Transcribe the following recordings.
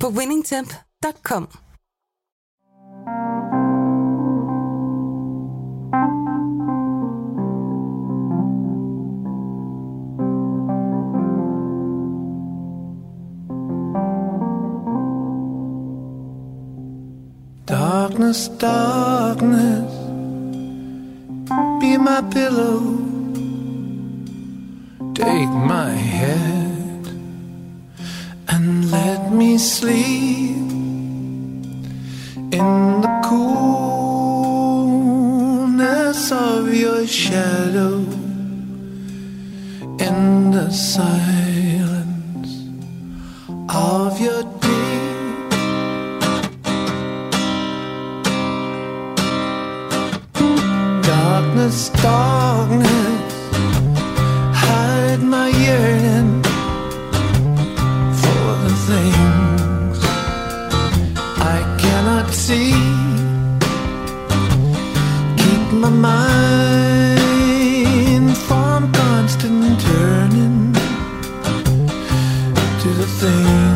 på winningtemp.com. Darkness, darkness, be my pillow. Take my head and let me sleep in the coolness of your shadow, in the silence of your deep. Darkness, darkness, hide my yearning see. Keep my mind from constant turning to the things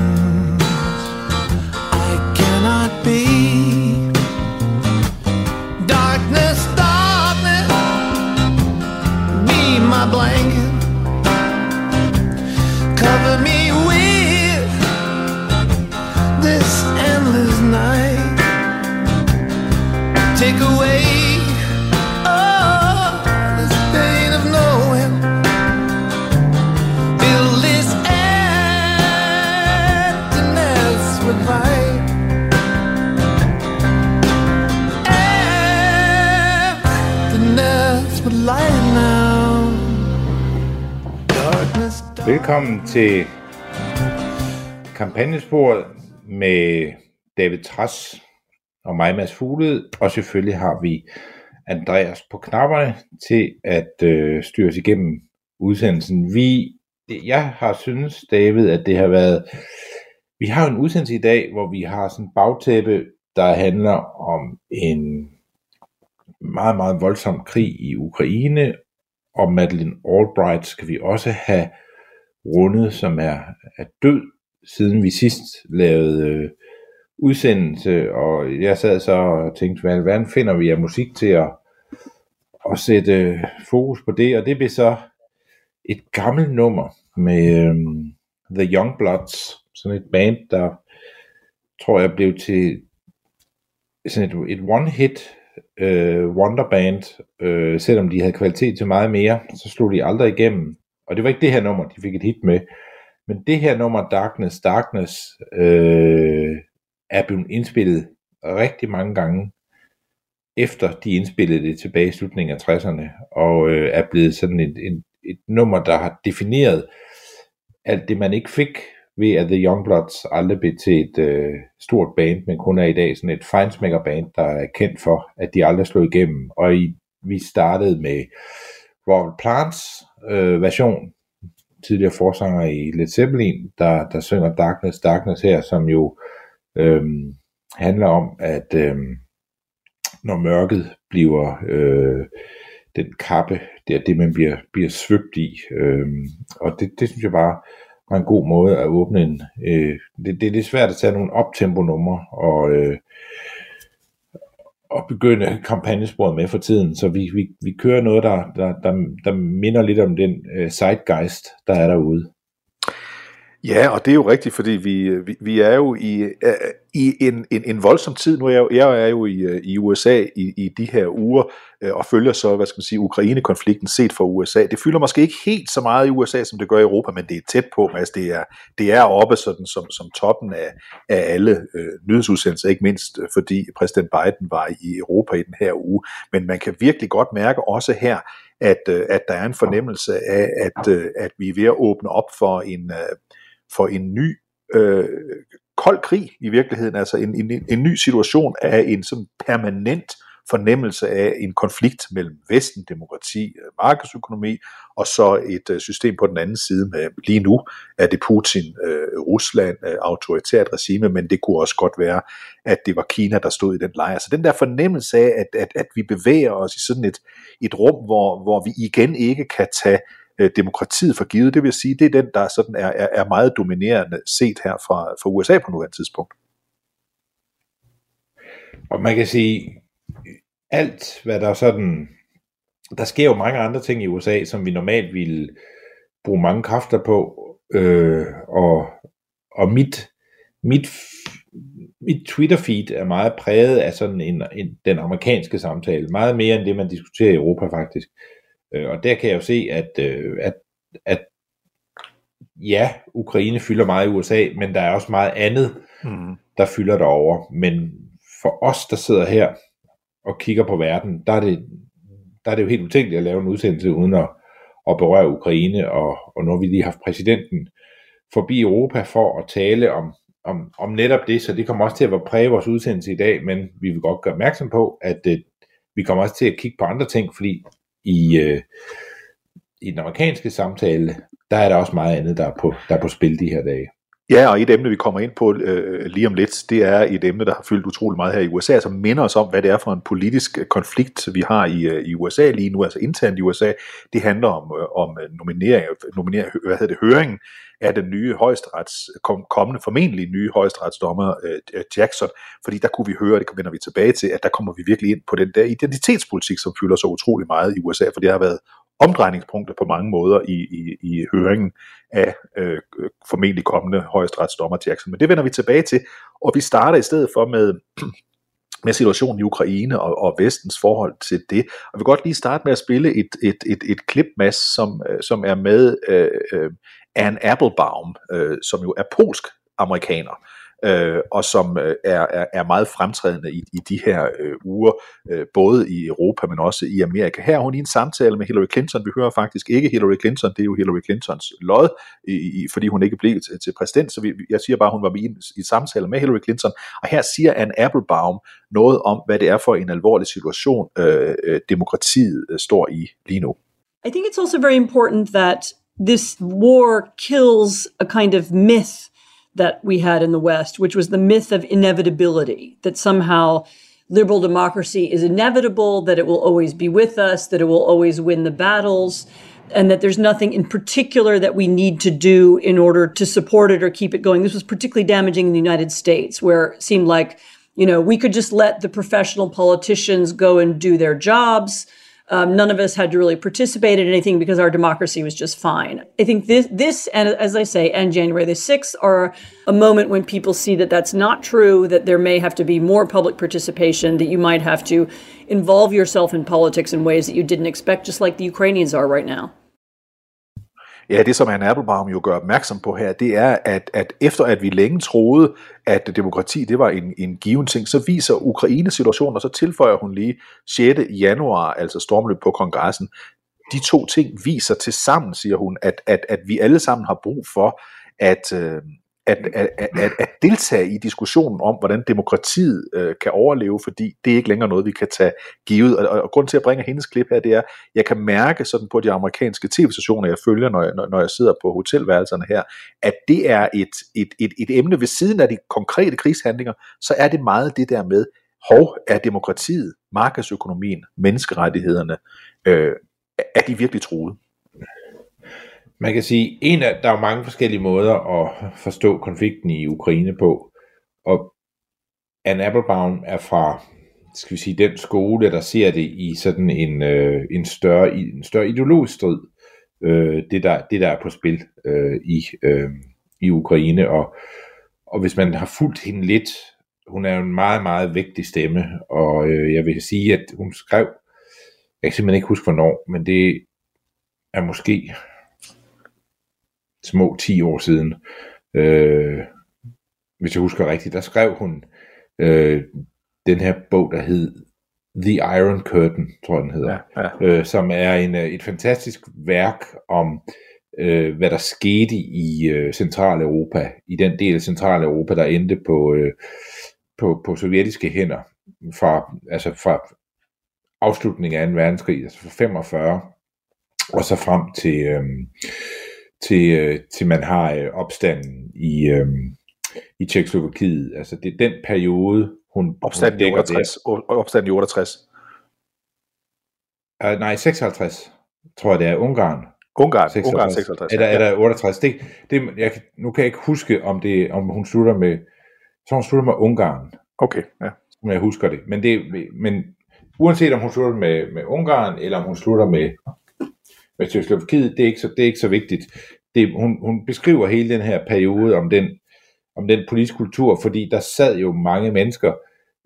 Velkommen til kampagnesporet med David Tras og mig, Mads Fugled, og selvfølgelig har vi Andreas på knapperne til at øh, styre os igennem udsendelsen. Vi, jeg har synes, David, at det har været... Vi har en udsendelse i dag, hvor vi har sådan en bagtæppe, der handler om en meget, meget voldsom krig i Ukraine, og Madeleine Albright skal vi også have rundet, som er, er død, siden vi sidst lavede øh, udsendelse, og jeg sad så og tænkte, hvad hvordan finder vi af musik til at, at sætte øh, fokus på det, og det blev så et gammelt nummer med øh, The Youngbloods, sådan et band, der tror jeg blev til sådan et, et one-hit øh, wonderband, øh, selvom de havde kvalitet til meget mere, så slog de aldrig igennem. Og det var ikke det her nummer, de fik et hit med. Men det her nummer, Darkness, Darkness, øh, er blevet indspillet rigtig mange gange, efter de indspillede det tilbage i slutningen af 60'erne, og øh, er blevet sådan et, et, et nummer, der har defineret alt det, man ikke fik ved at The Youngbloods aldrig blev til et øh, stort band, men kun er i dag sådan et feinsmaker band, der er kendt for, at de aldrig slog igennem. Og i, vi startede med Robert Plants øh, version, tidligere forsanger i Led Zeppelin, der, der synger Darkness, Darkness her, som jo øh, handler om, at øh, når mørket bliver øh, den kappe, det er det, man bliver, bliver svøbt i. Øh, og det, det synes jeg bare var en god måde at åbne en... Øh, det, det er lidt svært at tage nogle optempo numre og, øh, og begynde kampagnesporet med for tiden, så vi, vi, vi kører noget, der, der, der, der minder lidt om den øh, zeitgeist, der er derude. Ja, og det er jo rigtigt, fordi vi, vi, vi er jo i, øh, i en, en, en voldsom tid. Nu er jeg, jeg er jo i, øh, i USA i, i de her uger, øh, og følger så, hvad skal man sige, Ukraine-konflikten set fra USA. Det fylder måske ikke helt så meget i USA, som det gør i Europa, men det er tæt på, altså det er, det er oppe sådan, som, som toppen af, af alle øh, nyhedsudsendelser, ikke mindst øh, fordi præsident Biden var i Europa i den her uge. Men man kan virkelig godt mærke også her, at, øh, at der er en fornemmelse af, at, øh, at vi er ved at åbne op for en... øh, for en ny øh, kold krig i virkeligheden, altså en, en, en ny situation af en sådan permanent fornemmelse af en konflikt mellem Vesten, demokrati, øh, markedsøkonomi, og så et øh, system på den anden side med lige nu er det Putin, øh, Rusland, autoritært regime, men det kunne også godt være, at det var Kina, der stod i den lejr. Så den der fornemmelse af, at, at, at vi bevæger os i sådan et, et rum, hvor, hvor vi igen ikke kan tage øh, demokratiet for givet, det vil sige, det er den, der sådan er, er, er meget dominerende set her fra, fra USA på nuværende tidspunkt. Og man kan sige, alt hvad der sådan, der sker jo mange andre ting i USA, som vi normalt ville bruge mange kræfter på, øh, og, og mit, mit, mit Twitter-feed er meget præget af sådan en, en, den amerikanske samtale, meget mere end det, man diskuterer i Europa faktisk. Øh, og der kan jeg jo se, at, øh, at, at ja, Ukraine fylder meget i USA, men der er også meget andet, mm. der fylder derover. Men for os, der sidder her og kigger på verden, der er det, der er det jo helt utænkeligt at lave en udsendelse uden at, at berøre Ukraine, og, og nu har vi lige haft præsidenten forbi Europa for at tale om, om, om netop det, så det kommer også til at præge vores udsendelse i dag, men vi vil godt gøre opmærksom på, at øh, vi kommer også til at kigge på andre ting, fordi i, øh, i den amerikanske samtale, der er der også meget andet, der er på, der er på spil de her dage. Ja, og et emne, vi kommer ind på øh, lige om lidt, det er et emne, der har fyldt utrolig meget her i USA, som minder os om, hvad det er for en politisk øh, konflikt, vi har i, øh, i USA lige nu, altså internt i USA. Det handler om, øh, om øh, nominering, nominering, hvad hedder det, høringen af den nye højesterets, kom, kommende formentlig nye højesteretsdommer øh, Jackson, fordi der kunne vi høre, det vender vi tilbage til, at der kommer vi virkelig ind på den der identitetspolitik, som fylder så utrolig meget i USA, for det har været omdrejningspunkter på mange måder i, i, i høringen af øh, formentlig kommende højesteretsdommer Jackson. Men det vender vi tilbage til, og vi starter i stedet for med med situationen i Ukraine og, og vestens forhold til det. Og vi vil godt lige starte med at spille et, et, et, et klip, Mads, som, øh, som er med øh, øh, Anne Applebaum, øh, som jo er polsk amerikaner, øh, og som øh, er, er, er meget fremtrædende i, i de her øh, uger, øh, både i Europa, men også i Amerika. Her er hun i en samtale med Hillary Clinton. Vi hører faktisk ikke Hillary Clinton, det er jo Hillary Clintons lod, i, i, fordi hun ikke blev til, til præsident, så vi, jeg siger bare, at hun var i en i samtale med Hillary Clinton, og her siger Anne Applebaum noget om, hvad det er for en alvorlig situation, øh, øh, demokratiet øh, står i lige nu. I think it's also very important that this war kills a kind of myth that we had in the West, which was the myth of inevitability, that somehow liberal democracy is inevitable, that it will always be with us, that it will always win the battles, and that there's nothing in particular that we need to do in order to support it or keep it going. This was particularly damaging in the United States, where it seemed like, you know, we could just let the professional politicians go and do their jobs um, none of us had to really participate in anything because our democracy was just fine. I think this, this, and as I say, and January the 6th are a moment when people see that that's not true, that there may have to be more public participation, that you might have to involve yourself in politics in ways that you didn't expect, just like the Ukrainians are right now. Ja, det som Anne Applebaum jo gør opmærksom på her, det er, at, at efter at vi længe troede, at demokrati det var en, en given ting, så viser Ukraine situationen, og så tilføjer hun lige 6. januar, altså stormløb på kongressen, de to ting viser til sammen, siger hun, at, at, at vi alle sammen har brug for at, øh, at, at, at, at deltage i diskussionen om, hvordan demokratiet øh, kan overleve, fordi det er ikke længere noget, vi kan tage givet. Og, og, og grund til at bringe hendes klip her, det er, jeg kan mærke sådan på de amerikanske tv-stationer, jeg følger, når jeg, når jeg sidder på hotelværelserne her, at det er et, et, et, et emne ved siden af de konkrete krigshandlinger, så er det meget det der med, hov, er demokratiet, markedsøkonomien, menneskerettighederne, øh, er de virkelig truet? Man kan sige, en af, der er jo mange forskellige måder at forstå konflikten i Ukraine på, og Anne Applebaum er fra, skal vi sige, den skole, der ser det i sådan en, øh, en, større, en større ideologisk strid, øh, det, der, det der er på spil øh, i, øh, i Ukraine, og, og hvis man har fulgt hende lidt, hun er jo en meget, meget vigtig stemme, og øh, jeg vil sige, at hun skrev, jeg kan simpelthen ikke huske hvornår, men det er måske små 10 år siden, øh, hvis jeg husker rigtigt, der skrev hun øh, den her bog, der hed The Iron Curtain, tror jeg den hedder, ja, ja. Øh, som er en, øh, et fantastisk værk om øh, hvad der skete i øh, Centraleuropa, i den del af Centraleuropa, der endte på, øh, på, på sovjetiske hænder fra, altså fra afslutningen af 2. verdenskrig, altså fra 45, og så frem til, øh, til, øh, til man har øh, opstanden i, øh, i Tjekkoslovakiet. Altså det er den periode, hun, Opstanden hun i dækker 68. O- Opstanden i 68. der. Uh, nej, 56, tror jeg det er, Ungarn. Ungarn, 56. Ungarn 56. Eller, eller 68. Det, det, jeg, nu kan jeg ikke huske, om, det, om hun slutter med, så hun slutter med Ungarn, Okay, ja. som jeg husker det. Men, det, men uanset om hun slutter med, med Ungarn, eller om hun slutter med, med Tjekoslovakiet, det er ikke så, det er ikke så vigtigt. Det, hun, hun beskriver hele den her periode om den, om den politiske kultur, fordi der sad jo mange mennesker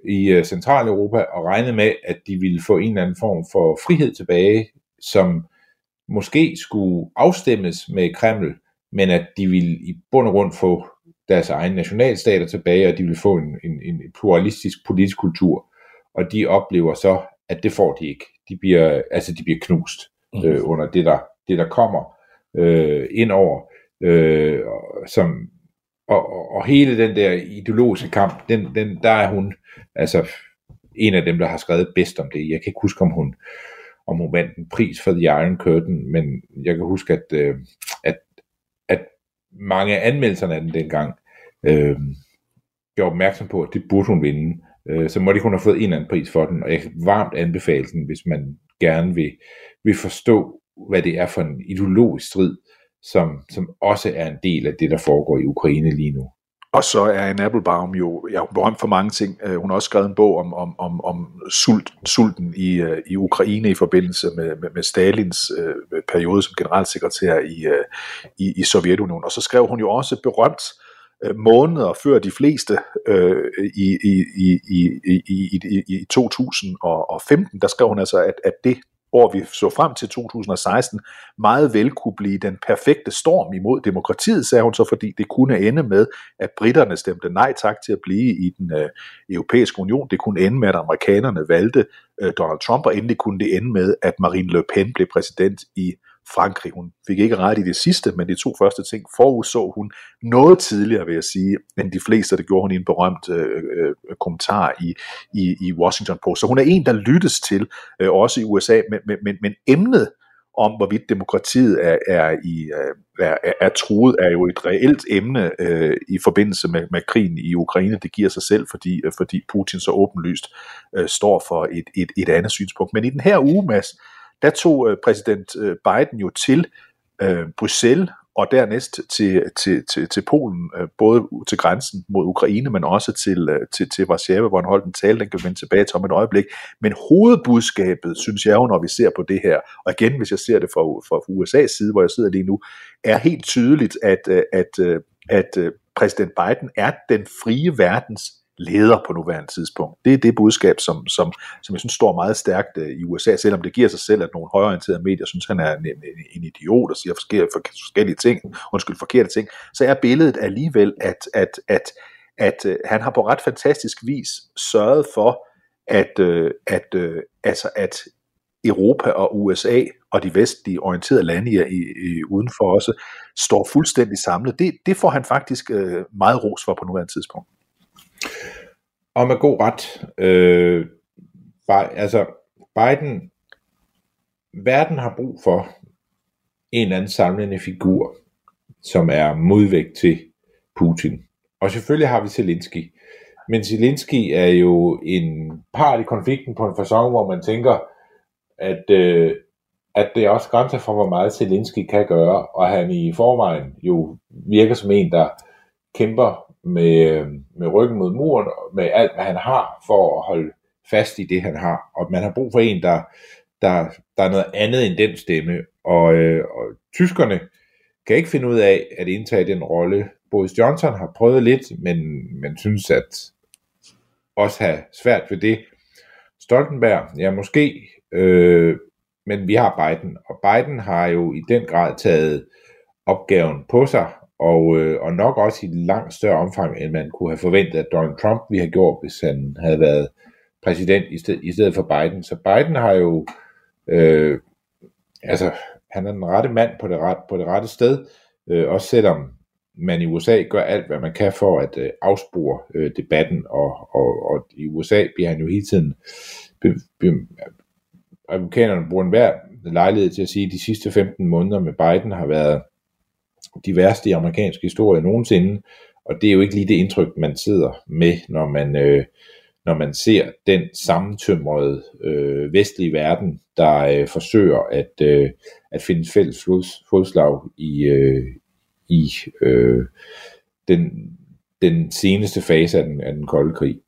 i uh, Centraleuropa og regnede med, at de ville få en eller anden form for frihed tilbage, som måske skulle afstemmes med Kreml, men at de ville i bund og grund få deres egne nationalstater tilbage, og de ville få en, en, en pluralistisk politisk kultur. Og de oplever så, at det får de ikke. De bliver, altså de bliver knust øh, under det der, det, der kommer øh, ind over. Øh, og- som, og, og, og hele den der ideologiske kamp, den, den, der er hun altså en af dem, der har skrevet bedst om det. Jeg kan ikke huske, om hun, om hun vandt en pris for The Iron Curtain, men jeg kan huske, at, øh, at, at mange af anmeldelserne af den dengang øh, gjorde opmærksom på, at det burde hun vinde. Øh, så må de kun have fået en eller anden pris for den, og jeg kan varmt anbefale den, hvis man gerne vil, vil forstå, hvad det er for en ideologisk strid, som, som også er en del af det, der foregår i Ukraine lige nu. Og så er Anne Applebaum jo ja, berømt for mange ting. Øh, hun har også skrevet en bog om, om, om, om sult, sulten i, øh, i Ukraine i forbindelse med, med, med Stalins øh, periode som generalsekretær i, øh, i, i Sovjetunionen. Og så skrev hun jo også berømt øh, Øh, måneder før de fleste øh, i, i, i, i, i, i, i 2015, der skrev hun altså, at, at det år, vi så frem til 2016, meget vel kunne blive den perfekte storm imod demokratiet, sagde hun så, fordi det kunne ende med, at britterne stemte nej tak til at blive i den øh, europæiske union. Det kunne ende med, at amerikanerne valgte øh, Donald Trump, og endelig kunne det ende med, at Marine Le Pen blev præsident i Frankrig. Hun fik ikke ret i det sidste, men de to første ting forudså hun noget tidligere, vil jeg sige, end de fleste. Det gjorde hun i en berømt øh, øh, kommentar i, i, i Washington Post. Så hun er en, der lyttes til, øh, også i USA, men, men, men, men emnet om, hvorvidt demokratiet er, er, i, øh, er, er, er truet, er jo et reelt emne øh, i forbindelse med, med krigen i Ukraine. Det giver sig selv, fordi, øh, fordi Putin så åbenlyst øh, står for et, et, et andet synspunkt. Men i den her uge, Mads, der tog øh, præsident øh, Biden jo til øh, Bruxelles og dernæst til, til, til, til Polen, øh, både til grænsen mod Ukraine, men også til, øh, til, til Warszawa, hvor han holdt en tale, den kan vi vende tilbage til om et øjeblik. Men hovedbudskabet, synes jeg jo, når vi ser på det her, og igen, hvis jeg ser det fra, fra USA's side, hvor jeg sidder lige nu, er helt tydeligt, at, øh, at, øh, at, at præsident Biden er den frie verdens leder på nuværende tidspunkt. Det er det budskab, som, som, som jeg synes står meget stærkt øh, i USA, selvom det giver sig selv, at nogle højorienterede medier synes, han er en, en, en idiot og siger forskellige, forskellige ting, undskyld, forkerte ting, så er billedet alligevel, at, at, at, at øh, han har på ret fantastisk vis sørget for, at, øh, at, at, altså at Europa og USA og de vestlige orienterede lande i, i, udenfor også står fuldstændig samlet. Det, det får han faktisk meget ros for på nuværende tidspunkt. Og med god ret. Øh, bare, altså, Biden, verden har brug for en eller anden samlende figur, som er modvægt til Putin. Og selvfølgelig har vi Zelensky. Men Zelensky er jo en part i konflikten på en fasong, hvor man tænker, at, øh, at det er også grænser for, hvor meget Zelensky kan gøre, og han i forvejen jo virker som en, der kæmper med, øh, med ryggen mod muren, med alt, hvad han har, for at holde fast i det, han har. Og man har brug for en, der, der, der er noget andet end den stemme. Og, øh, og tyskerne kan ikke finde ud af at indtage den rolle. Boris Johnson har prøvet lidt, men man synes, at også have svært ved det. Stoltenberg, ja måske, øh, men vi har Biden, og Biden har jo i den grad taget opgaven på sig, og, øh, og nok også i langt større omfang, end man kunne have forventet, at Donald Trump ville have gjort, hvis han havde været præsident i, sted, i stedet for Biden. Så Biden har jo, øh, altså, han er den rette mand på det, ret, på det rette sted, øh, også selvom man i USA gør alt, hvad man kan for at øh, afspore øh, debatten, og, og, og i USA bliver han jo hele tiden, be, be, amerikanerne bruger enhver lejlighed til at sige, at de sidste 15 måneder med Biden har været de værste i amerikansk historie nogensinde, og det er jo ikke lige det indtryk, man sidder med, når man, øh, når man ser den sammentømrede øh, vestlige verden, der øh, forsøger at, øh, at finde fælles fodslag i, øh, i øh, den, den seneste fase af den, af den kolde krig.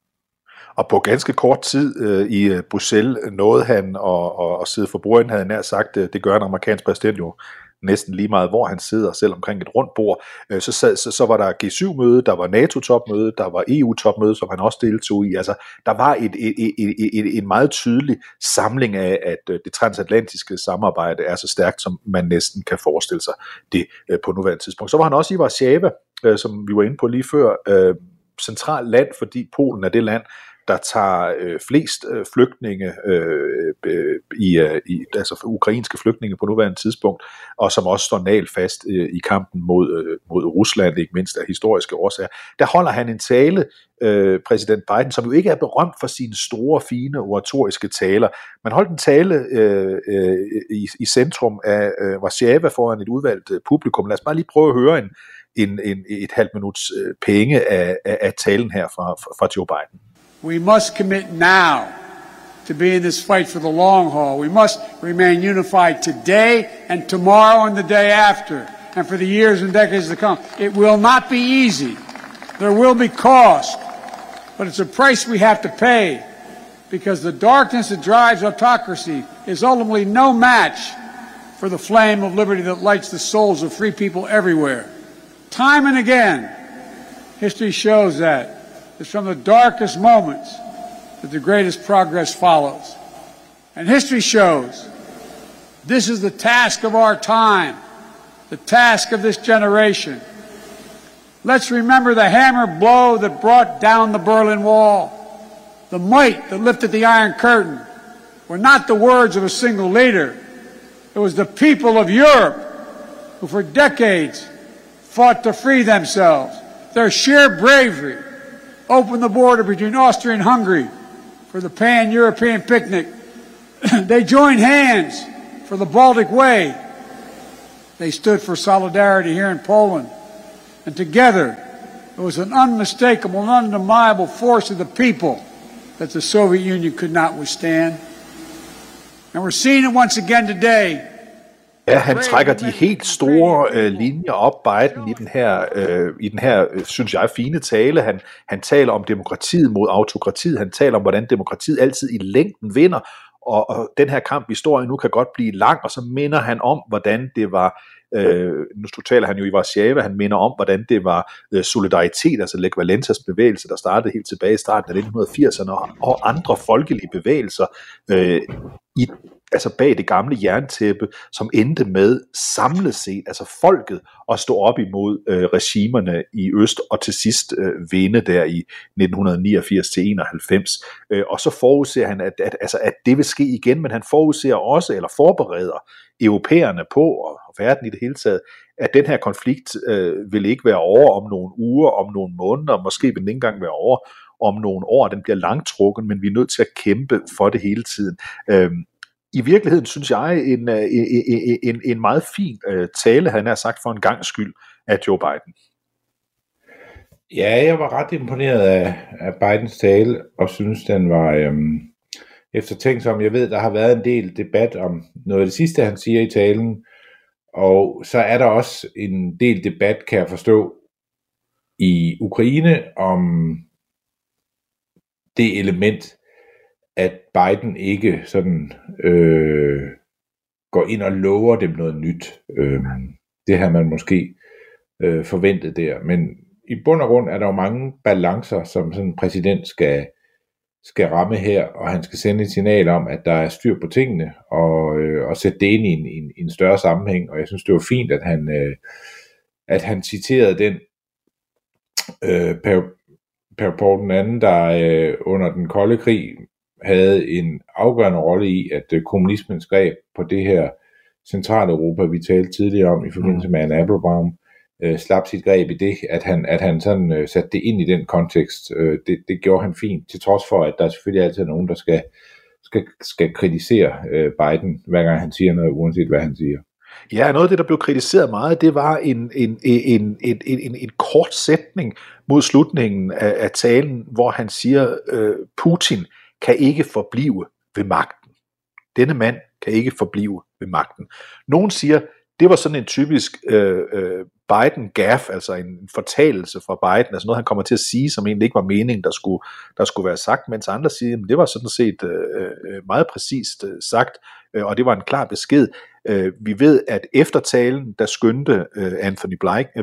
Og på ganske kort tid øh, i øh, Bruxelles nåede han at, at, at sidde for bordet, havde nær sagt, øh, det gør en amerikansk præsident jo næsten lige meget, hvor han sidder, selv omkring et rundt bord. Øh, så, så, så, så var der G7-møde, der var NATO-topmøde, der var EU-topmøde, som han også deltog i. Altså, der var et, et, et, et, et, en meget tydelig samling af, at øh, det transatlantiske samarbejde er så stærkt, som man næsten kan forestille sig det øh, på nuværende tidspunkt. Så var han også i Warszawa, øh, som vi var inde på lige før, øh, centralt land, fordi Polen er det land, der tager øh, flest øh, flygtninge øh, øh, i, øh, i altså ukrainske flygtninge på nuværende tidspunkt, og som også står nal fast øh, i kampen mod øh, mod Rusland, ikke mindst af historiske årsager. Der holder han en tale, øh, præsident Biden, som jo ikke er berømt for sine store, fine oratoriske taler. Man holdt en tale øh, øh, i, i centrum af øh, Warszawa foran et udvalgt øh, publikum. Lad os bare lige prøve at høre en, en, en, et halvt minuts øh, penge af, af, af talen her fra, fra Joe Biden. We must commit now to be in this fight for the long haul. We must remain unified today and tomorrow and the day after, and for the years and decades to come. It will not be easy. There will be cost, but it's a price we have to pay because the darkness that drives autocracy is ultimately no match for the flame of liberty that lights the souls of free people everywhere. Time and again, history shows that is from the darkest moments that the greatest progress follows. And history shows this is the task of our time, the task of this generation. Let's remember the hammer blow that brought down the Berlin Wall, the might that lifted the Iron Curtain, were not the words of a single leader. It was the people of Europe who for decades fought to free themselves. Their sheer bravery opened the border between Austria and Hungary for the pan European picnic. they joined hands for the Baltic Way. They stood for solidarity here in Poland. And together, it was an unmistakable and undeniable force of the people that the Soviet Union could not withstand. And we're seeing it once again today Ja, han trækker de helt store øh, linjer op, Biden, i den her, øh, i den her øh, synes jeg, fine tale. Han, han taler om demokratiet mod autokratiet. Han taler om, hvordan demokratiet altid i længden vinder. Og, og den her kamp, vi står i nu, kan godt blive lang, og så minder han om, hvordan det var Øh, nu taler han jo i Warszawa, han minder om, hvordan det var øh, solidaritet, altså Lech Valentas bevægelse, der startede helt tilbage i starten af 1980'erne, og, og andre folkelige bevægelser øh, i altså bag det gamle jerntæppe, som endte med samlet set, altså folket, at stå op imod øh, regimerne i øst, og til sidst øh, vinde der i 1989-91. Øh, og så forudser han, at, at, altså, at det vil ske igen, men han forudser også, eller forbereder europæerne på, og verden i det hele taget, at den her konflikt øh, vil ikke være over om nogle uger, om nogle måneder, måske vil den ikke engang være over om nogle år, den bliver langtrukken, men vi er nødt til at kæmpe for det hele tiden. Øh, i virkeligheden synes jeg øh, en, en, en, en meget fin øh, tale, han har sagt for en gang skyld, af Joe Biden. Ja, jeg var ret imponeret af, af Bidens tale, og synes, den var øhm, eftertænksom. Jeg ved, der har været en del debat om noget af det sidste, han siger i talen, og så er der også en del debat, kan jeg forstå, i Ukraine om det element, at Biden ikke sådan øh, går ind og lover dem noget nyt. Øh, det har man måske øh, forventet der. Men i bund og grund er der jo mange balancer, som sådan en præsident skal, skal ramme her, og han skal sende et signal om, at der er styr på tingene, og, øh, og sætte det ind i en, en, en større sammenhæng. Og jeg synes, det var fint, at han, øh, at han citerede den øh, Per, per Paul den anden, der øh, under den kolde krig havde en afgørende rolle i, at øh, kommunismen skrev på det her Centraleuropa, vi talte tidligere om i forbindelse med Anne Applebaum, øh, slap sit greb i det, at han, at han sådan øh, satte det ind i den kontekst. Øh, det, det gjorde han fint, til trods for, at der selvfølgelig altid er nogen, der skal, skal, skal kritisere øh, Biden, hver gang han siger noget, uanset hvad han siger. Ja, noget af det, der blev kritiseret meget, det var en, en, en, en, en, en, en kort sætning mod slutningen af, af talen, hvor han siger, øh, Putin kan ikke forblive ved magten. Denne mand kan ikke forblive ved magten. Nogen siger, det var sådan en typisk øh, øh, Biden gaff, altså en fortalelse fra Biden, altså noget han kommer til at sige, som egentlig ikke var meningen, der skulle, der skulle være sagt, mens andre siger, at det var sådan set øh, øh, meget præcist øh, sagt, øh, og det var en klar besked. Øh, vi ved, at efter talen, der skyndte øh, Anthony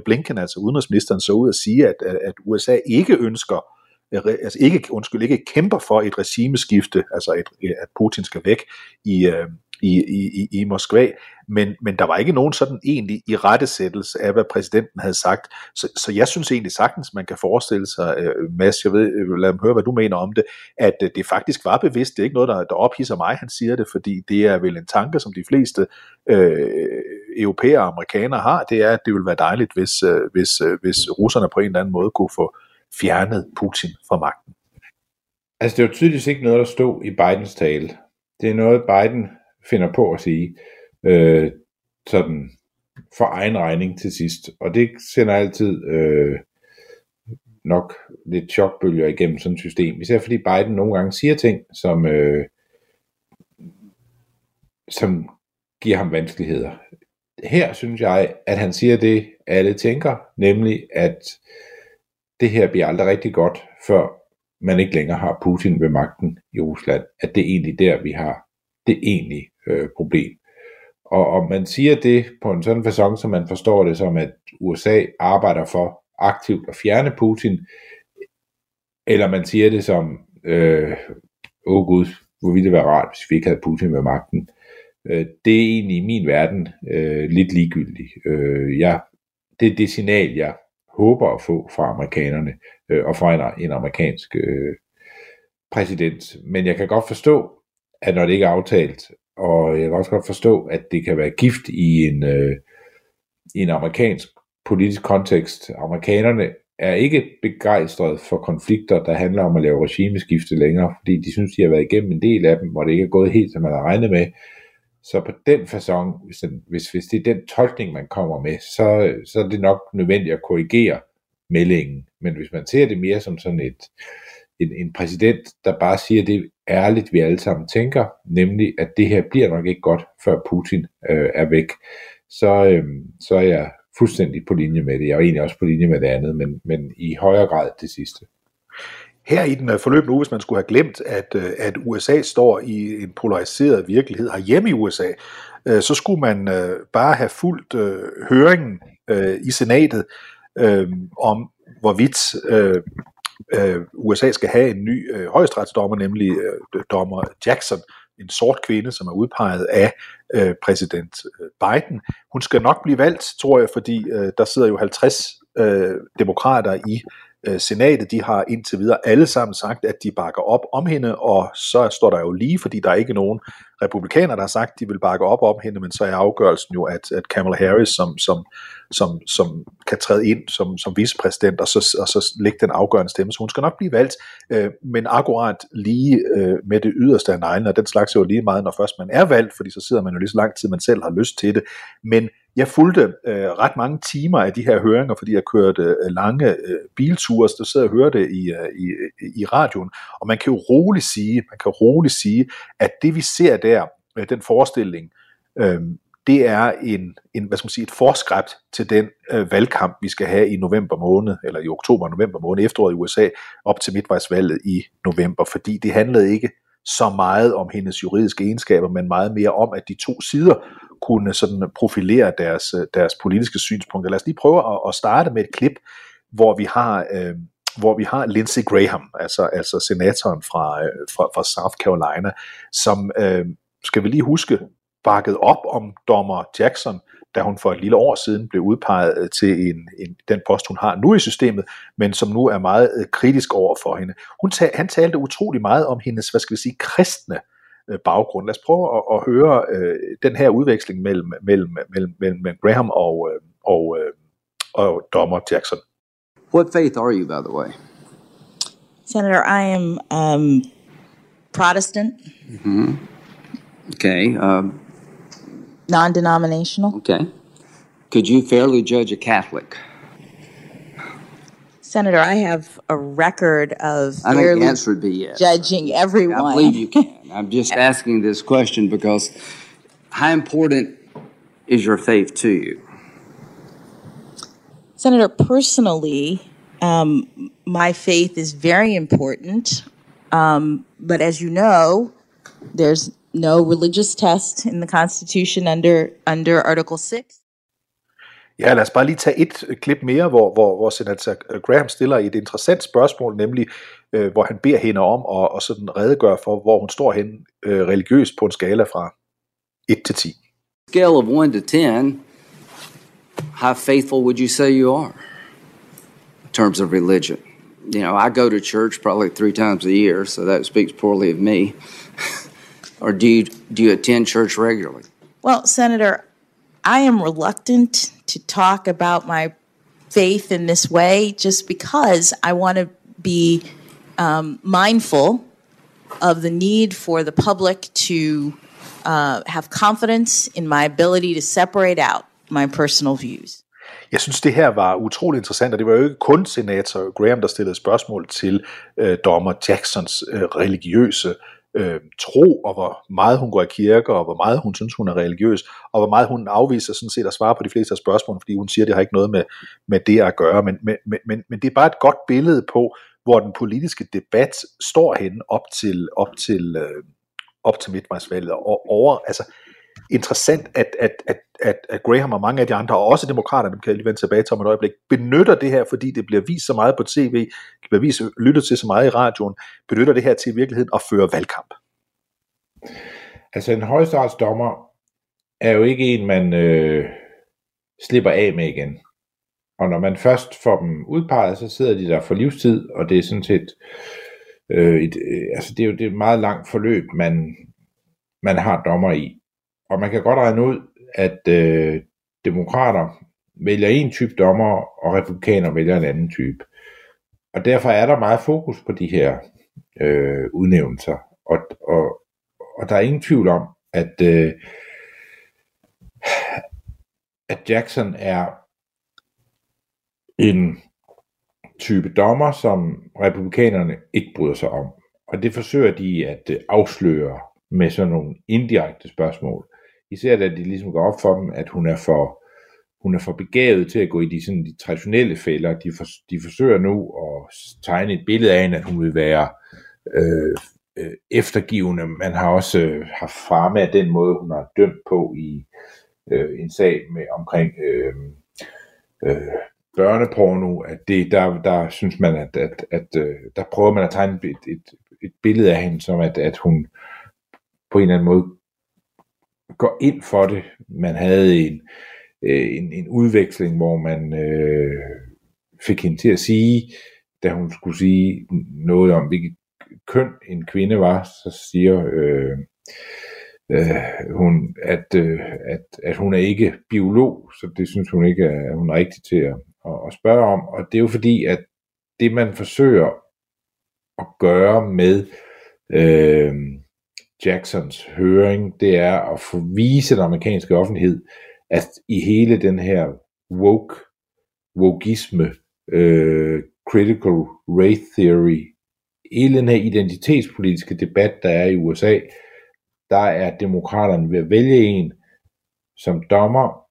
Blinken, øh, altså udenrigsministeren, så ud at sige, at, at USA ikke ønsker Øh, altså ikke, undskyld, ikke kæmper for et regimeskifte, altså et, øh, at Putin skal væk i, øh, i, i, i Moskva, men, men der var ikke nogen sådan egentlig i rettesættelse af, hvad præsidenten havde sagt. Så, så jeg synes egentlig sagtens, man kan forestille sig, uh, Mads, jeg ved, lad mig høre, hvad du mener om det, at det faktisk var bevidst. Det er ikke noget, der, der ophidser mig, han siger det, fordi det er vel en tanke, som de fleste øh, europæere og amerikanere har, det er, at det ville være dejligt, hvis, øh, hvis, øh, hvis russerne på en eller anden måde kunne få fjernet Putin fra magten. Altså det var tydeligvis ikke noget, der stod i Bidens tale. Det er noget, Biden finder på at sige, øh, sådan for egen regning til sidst. Og det sender altid øh, nok lidt chokbølger igennem sådan et system. Især fordi Biden nogle gange siger ting, som, øh, som giver ham vanskeligheder. Her synes jeg, at han siger det, alle tænker, nemlig at det her bliver aldrig rigtig godt, før man ikke længere har Putin ved magten i Rusland. At det er egentlig der, vi har det egentlige øh, problem. Og om man siger det på en sådan façon, som man forstår det som, at USA arbejder for aktivt at fjerne Putin, eller man siger det som, øh, åh oh gud, hvor ville det være rart, hvis vi ikke havde Putin ved magten. Øh, det er egentlig i min verden øh, lidt ligegyldigt. Øh, jeg, det er det signal, jeg håber at få fra amerikanerne øh, og fra en, en amerikansk øh, præsident. Men jeg kan godt forstå, at når det ikke er aftalt, og jeg kan også godt forstå, at det kan være gift i en, øh, i en amerikansk politisk kontekst. Amerikanerne er ikke begejstret for konflikter, der handler om at lave regimeskifte længere, fordi de synes, de har været igennem en del af dem, hvor det ikke er gået helt, som man har regnet med. Så på den façon, hvis, den, hvis, hvis det er den tolkning, man kommer med, så, så er det nok nødvendigt at korrigere meldingen. Men hvis man ser det mere som sådan et, en, en præsident, der bare siger det ærligt, vi alle sammen tænker, nemlig at det her bliver nok ikke godt, før Putin øh, er væk, så, øh, så er jeg fuldstændig på linje med det. Jeg er egentlig også på linje med det andet, men, men i højere grad det sidste. Her i den øh, forløbende uge, hvis man skulle have glemt, at, øh, at USA står i en polariseret virkelighed hjemme i USA, øh, så skulle man bare have fulgt høringen i senatet om, hvorvidt USA skal have en ny højesteretsdommer, nemlig dommer Jackson, en sort kvinde, som er udpeget af præsident Biden. Hun skal nok blive valgt, tror jeg, fordi der sidder jo 50 demokrater i Øh, senatet, de har indtil videre alle sammen sagt, at de bakker op om hende, og så står der jo lige, fordi der er ikke nogen republikaner, der har sagt, at de vil bakke op om hende, men så er afgørelsen jo, at, at Kamala Harris, som, som, som, som kan træde ind som, som vicepræsident, og så, og så lægge den afgørende stemme, så hun skal nok blive valgt, øh, men akkurat lige øh, med det yderste af neglen, og den slags er jo lige meget, når først man er valgt, fordi så sidder man jo lige så lang tid, man selv har lyst til det, men jeg fulgte øh, ret mange timer af de her høringer, fordi jeg kørte øh, lange øh, bilture, så sad og hørte det i, øh, i, øh, i radioen, og man kan jo roligt sige, man kan roligt sige, at det vi ser der, øh, den forestilling, øh, det er en, en, hvad skal man sige, et forskræbt til den øh, valgkamp, vi skal have i november måned, eller i oktober november måned, efteråret i USA, op til midtvejsvalget i november, fordi det handlede ikke så meget om hendes juridiske egenskaber, men meget mere om, at de to sider kunne sådan profilere deres, øh, deres politiske synspunkter. Lad os lige prøve at, at starte med et klip, hvor vi har, øh, hvor vi har Lindsey Graham, altså, altså senatoren fra, øh, fra, fra South Carolina, som, øh, skal vi lige huske, bakket op om dommer Jackson, da hun for et lille år siden blev udpeget øh, til en, en, den post, hun har nu i systemet, men som nu er meget øh, kritisk over for hende. Hun ta- han talte utrolig meget om hendes, hvad skal vi sige, kristne øh, baggrund. Lad os prøve at, at høre øh, den her udveksling mellem, mellem, mellem, mellem Graham og, øh, og, øh, og dommer Jackson. What faith are you, by the way? Senator, I am um, Protestant, Okay. Um, non denominational. okay. Could you fairly judge a Catholic? Senator, I have a record of I think the answer would be yes. judging everyone. I believe you can. I'm just asking this question because how important is your faith to you? Senator, personally, um, my faith is very important. Um, but as you know, there's no religious test in the Constitution under under Article Six. Ja, lad os bare lige tage et øh, klip mere, hvor, hvor, hvor senator Graham stiller et interessant spørgsmål, nemlig øh, hvor han beder hende om at, at sådan redegøre for, hvor hun står hen øh, religiøst på en skala fra 1 til 10. Scale of 1 to 10, how faithful would you say you are in terms of religion? You know, I go to church probably three times a year, so that speaks poorly of me. or do you, do you attend church regularly? Well, Senator, I am reluctant to talk about my faith in this way just because I want to be um, mindful of the need for the public to uh, have confidence in my ability to separate out my personal views. Jeg synes, det her var utrolig interessant, og det var jo ikke kun senator Graham, der stillede spørgsmål til øh, dommer Jacksons øh, religiøse øh, tro, og hvor meget hun går i kirke, og hvor meget hun synes, hun er religiøs, og hvor meget hun afviser sådan set at svare på de fleste af spørgsmålene, fordi hun siger, at det har ikke noget med, med det at gøre. Men, men, men, men det er bare et godt billede på, hvor den politiske debat står henne op til, op til, øh, op til midtvejsvalget, og over, altså interessant, at, at, at, at, at Graham og mange af de andre, og også demokraterne, dem kan jeg lige vende tilbage til om et øjeblik, benytter det her, fordi det bliver vist så meget på tv, det bliver vist, lyttet til så meget i radioen, benytter det her til i virkeligheden at føre valgkamp. Altså en højesteretsdommer er jo ikke en, man øh, slipper af med igen. Og når man først får dem udpeget, så sidder de der for livstid, og det er sådan set øh, et, øh, altså det er jo det er et meget langt forløb, man, man har dommer i. Og man kan godt regne ud, at øh, demokrater vælger en type dommer, og republikaner vælger en anden type. Og derfor er der meget fokus på de her øh, udnævnelser. Og, og, og der er ingen tvivl om, at, øh, at Jackson er en type dommer, som republikanerne ikke bryder sig om. Og det forsøger de at øh, afsløre med sådan nogle indirekte spørgsmål. Især da de ligesom går op for dem, at hun er for, hun er for begavet til at gå i de, sådan, de traditionelle fælder. De, for, de forsøger nu at tegne et billede af hende, at hun vil være øh, øh, eftergivende. Man har også øh, haft fremme af den måde, hun har dømt på i øh, en sag med omkring øh, øh, børneporno, at det, der, der synes man, at, at, at øh, der prøver man at tegne et, et, et billede af hende, som at, at hun på en eller anden måde går ind for det. Man havde en, øh, en, en udveksling, hvor man øh, fik hende til at sige, da hun skulle sige noget om, hvilket køn en kvinde var, så siger øh, øh, hun, at, øh, at, at hun er ikke biolog, så det synes hun ikke, at hun er rigtig til at, at, at spørge om. Og det er jo fordi, at det man forsøger at gøre med øh, Jacksons høring, det er at få vise den amerikanske offentlighed, at i hele den her woke, wokeisme, øh, critical race theory, hele den her identitetspolitiske debat, der er i USA, der er demokraterne ved at vælge en som dommer,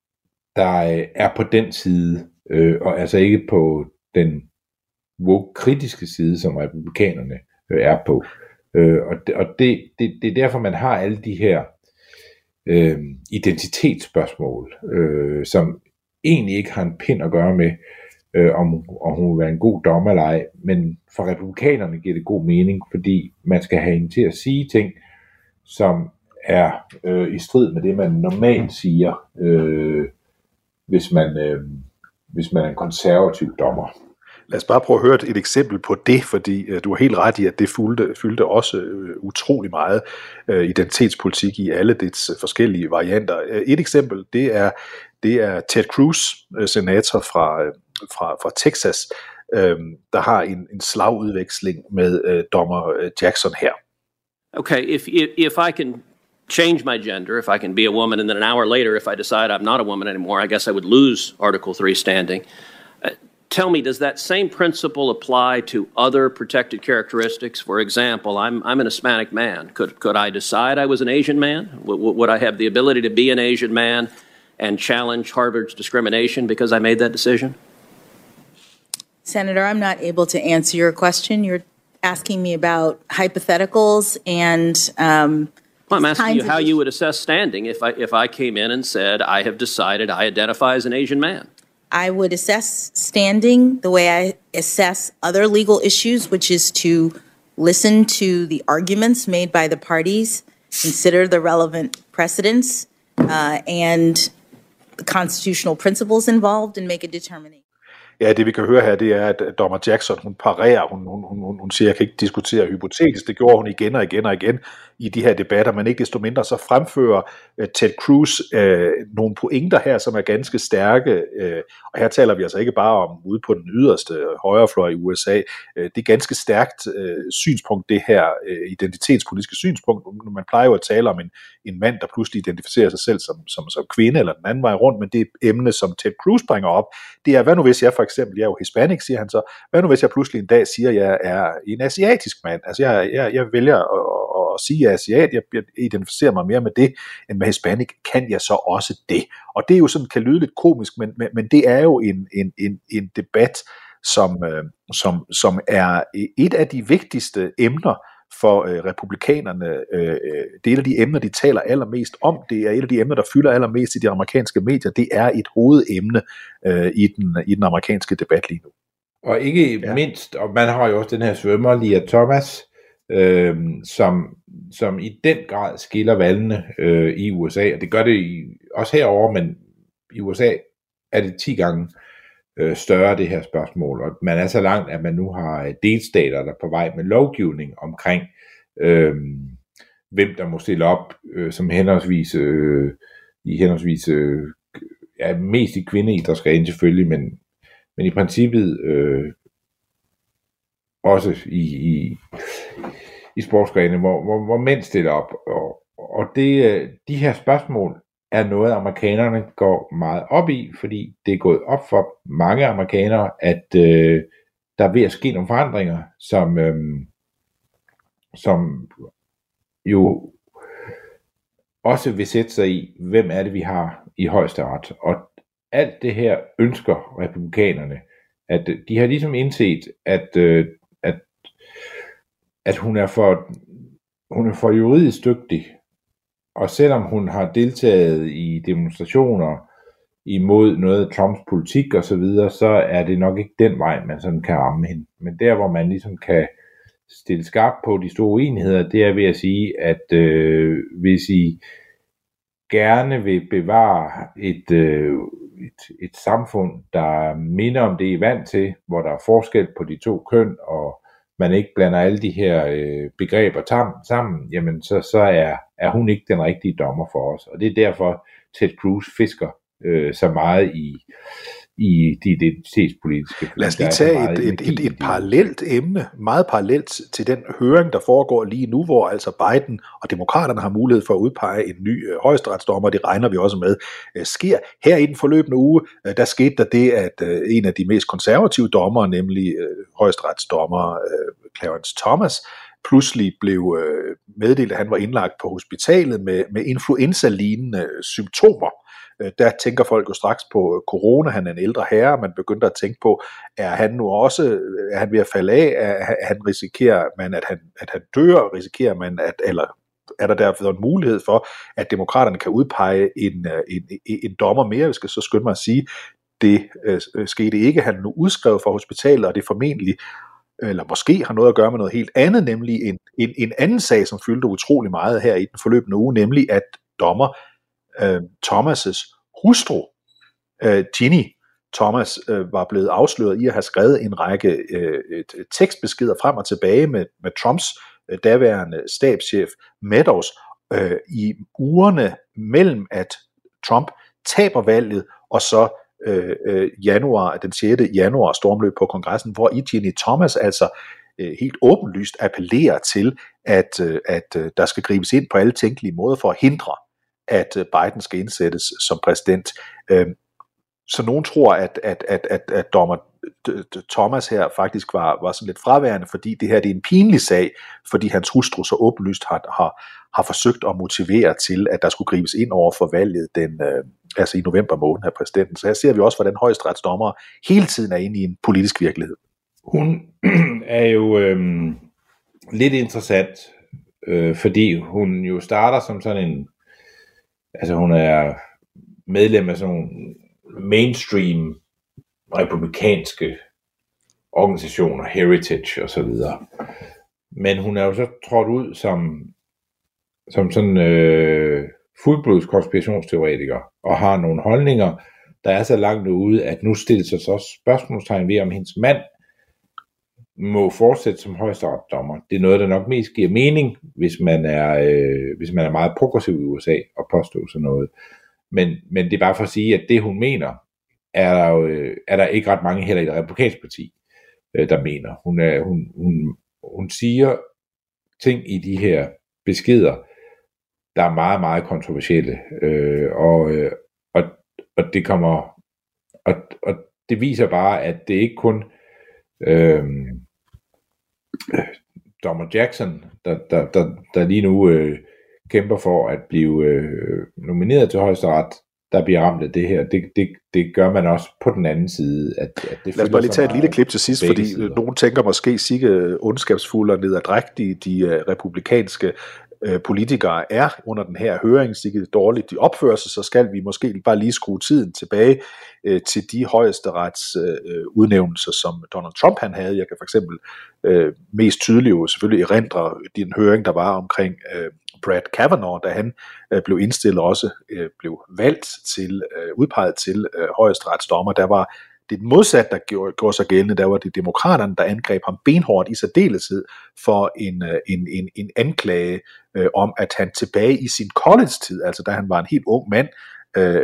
der øh, er på den side, øh, og altså ikke på den woke-kritiske side, som republikanerne øh, er på. Øh, og det, og det, det, det er derfor, man har alle de her øh, identitetsspørgsmål, øh, som egentlig ikke har en pind at gøre med, øh, om, om hun vil være en god dommer eller ej, men for republikanerne giver det god mening, fordi man skal have hende til at sige ting, som er øh, i strid med det, man normalt siger, øh, hvis, man, øh, hvis man er en konservativ dommer. Lad os bare prøve at høre et, et eksempel på det, fordi øh, du har helt ret i, at det fyldte, fyldte også øh, utrolig meget øh, identitetspolitik i alle dets øh, forskellige varianter. Øh, et eksempel, det er, det er Ted Cruz, øh, senator fra, øh, fra, fra Texas, øh, der har en, en slagudveksling med øh, dommer øh, Jackson her. Okay, if, if if I can change my gender, if I can be a woman, and then an hour later, if I decide I'm not a woman anymore, I guess I would lose Article 3 standing. Tell me, does that same principle apply to other protected characteristics? For example, I'm, I'm an Hispanic man. Could, could I decide I was an Asian man? W- would I have the ability to be an Asian man and challenge Harvard's discrimination because I made that decision? Senator, I'm not able to answer your question. You're asking me about hypotheticals and um, Well, I'm asking kinds you of how you would assess standing if I, if I came in and said, I have decided I identify as an Asian man. I would assess standing the way I assess other legal issues, which is to listen to the arguments made by the parties, consider the relevant precedents, uh, and the constitutional principles involved, and make a determination. Ja, det vi kan høre her, det er, at dommer Jackson, hun parerer, hun, hun, hun, hun- siger, jeg kan ikke diskutere hypotetisk. Det gjorde hun igen og igen og igen i de her debatter, men ikke desto mindre så fremfører uh, Ted Cruz uh, nogle pointer her, som er ganske stærke. Uh, og her taler vi altså ikke bare om ude på den yderste højrefløj i USA. Uh, det er ganske stærkt uh, synspunkt, det her uh, identitetspolitiske synspunkt. Man plejer jo at tale om en, en mand, der pludselig identificerer sig selv som, som, som kvinde eller den anden vej rundt, men det emne, som Ted Cruz bringer op, det er, hvad nu hvis jeg for eksempel, jeg er jo hispanic, siger han så, hvad nu hvis jeg pludselig en dag siger, at jeg er en asiatisk mand, altså jeg, jeg, jeg vælger at, at, at sige, at jeg er asiat, jeg, jeg identificerer mig mere med det, end med hispanic, kan jeg så også det? Og det er jo sådan, kan lyde lidt komisk, men, men, men det er jo en, en, en, en debat, som, øh, som, som er et af de vigtigste emner for øh, republikanerne. Øh, øh, det er et af de emner, de taler allermest om. Det er et af de emner, der fylder allermest i de amerikanske medier. Det er et hovedemne øh, i, den, i den amerikanske debat lige nu. Og ikke ja. mindst, og man har jo også den her svømmer, Lia Thomas, øh, som, som i den grad skiller valgene øh, i USA, og det gør det i, også herover, men i USA er det 10 gange øh, Øh, større det her spørgsmål, og man er så langt, at man nu har øh, delstater, der er på vej med lovgivning omkring, øh, hvem der må stille op øh, som henholdsvis øh, i henholdsvis øh, ja, mest i kvindeidrætsgren selvfølgelig, men, men i princippet øh, også i, i, i sportsgrene, hvor, hvor, hvor mænd stiller op. Og, og det, øh, de her spørgsmål er noget, amerikanerne går meget op i, fordi det er gået op for mange amerikanere, at øh, der er ved at ske nogle forandringer, som, øh, som jo også vil sætte sig i, hvem er det, vi har i højesteret. Og alt det her ønsker republikanerne, at øh, de har ligesom indset, at, øh, at, at hun, er for, hun er for juridisk dygtig, og selvom hun har deltaget i demonstrationer imod noget af Trumps politik og så videre, så er det nok ikke den vej, man sådan kan ramme hende. Men der, hvor man ligesom kan stille skarpt på de store uenigheder, det er ved at sige, at øh, hvis I gerne vil bevare et, øh, et, et samfund, der minder om det, I er vant til, hvor der er forskel på de to køn, og man ikke blander alle de her øh, begreber tam, sammen, jamen så, så er, er hun ikke den rigtige dommer for os. Og det er derfor, Ted Cruz fisker øh, så meget i, i de identitetspolitiske. Lad os lige tage et, et, et, et parallelt emne, meget parallelt til den høring, der foregår lige nu, hvor altså Biden og demokraterne har mulighed for at udpege en ny øh, højesteretsdommer, det regner vi også med, øh, sker. Her i den forløbende uge, øh, der skete der det, at øh, en af de mest konservative dommer, nemlig øh, højesteretsdommer øh, Clarence Thomas, pludselig blev øh, meddelt, at han var indlagt på hospitalet med, med influenza-lignende symptomer. Øh, der tænker folk jo straks på øh, corona, han er en ældre herre, man begynder at tænke på, er han nu også, øh, er han ved at falde af, er han risikerer man, at han, at han dør, risikerer man, at, eller er der derfor en mulighed for, at demokraterne kan udpege en, en, en, en dommer mere, vi skal så skynde mig at sige, det øh, skete ikke, han nu udskrevet fra hospitalet, og det formentlig eller måske har noget at gøre med noget helt andet, nemlig en, en, en anden sag, som fyldte utrolig meget her i den forløbende uge, nemlig at dommer øh, Thomas' hustru, øh, Ginny, Thomas øh, var blevet afsløret i at have skrevet en række øh, et, et tekstbeskeder frem og tilbage med, med Trumps øh, daværende stabschef Meadows øh, i ugerne mellem at Trump taber valget og så øh, øh, januar, den 6. januar stormløb på kongressen, hvor I Ginny Thomas altså øh, helt åbenlyst appellerer til, at, øh, at øh, der skal gribes ind på alle tænkelige måder for at hindre, at øh, Biden skal indsættes som præsident. Øhm, så nogen tror, at, at, at, at, at dommer Thomas her faktisk var, var sådan lidt fraværende, fordi det her det er en pinlig sag, fordi hans hustru så åbenlyst har, har, har forsøgt at motivere til, at der skulle gribes ind over for valget den, øh, altså i november måned af præsidenten. Så her ser vi også, hvordan højesteretsdommer hele tiden er inde i en politisk virkelighed. Hun er jo øh, lidt interessant, øh, fordi hun jo starter som sådan en, altså hun er medlem af sådan nogle mainstream republikanske organisationer, Heritage og så videre. Men hun er jo så trådt ud som, som sådan øh, fuldblods konspirationsteoretiker og har nogle holdninger, der er så langt ude, at nu stilles sig så spørgsmålstegn ved, om hendes mand må fortsætte som højesteretsdommer. Det er noget, der nok mest giver mening, hvis man er, øh, hvis man er meget progressiv i USA og påstår sådan noget. Men, men det er bare for at sige, at det hun mener, er der, jo, øh, er der ikke ret mange heller i det republikanske parti, øh, der mener. Hun, er, hun, hun, hun siger ting i de her beskeder, der er meget, meget kontroversielle. Øh, og, øh, og, og det kommer og, og det viser bare, at det ikke kun øh, Dommer Jackson, der, der, der, der lige nu øh, kæmper for at blive øh, nomineret til højesteret, der bliver ramt af det her. Det, det, det gør man også på den anden side. At, at det Lad os bare lige tage et lille klip til sidst, fordi sider. nogen tænker måske sikke ondskabsfulde og nederdrægtige de uh, republikanske uh, politikere er under den her høring, sikkert dårligt de opfører sig, så skal vi måske bare lige skrue tiden tilbage øh, til de højesterets øh, udnævnelser, som Donald Trump han havde. Jeg kan for eksempel øh, mest tydeligt jo selvfølgelig erindre den høring, der var omkring øh, Brad Kavanaugh, da han øh, blev indstillet også øh, blev valgt til, øh, udpeget til øh, højesteretsdommer, der var det modsat, der gjorde, gjorde sig gældende, der var det demokraterne, der angreb ham benhårdt i særdeleshed for en, øh, en, en, en anklage øh, om, at han tilbage i sin college-tid, altså da han var en helt ung mand, øh,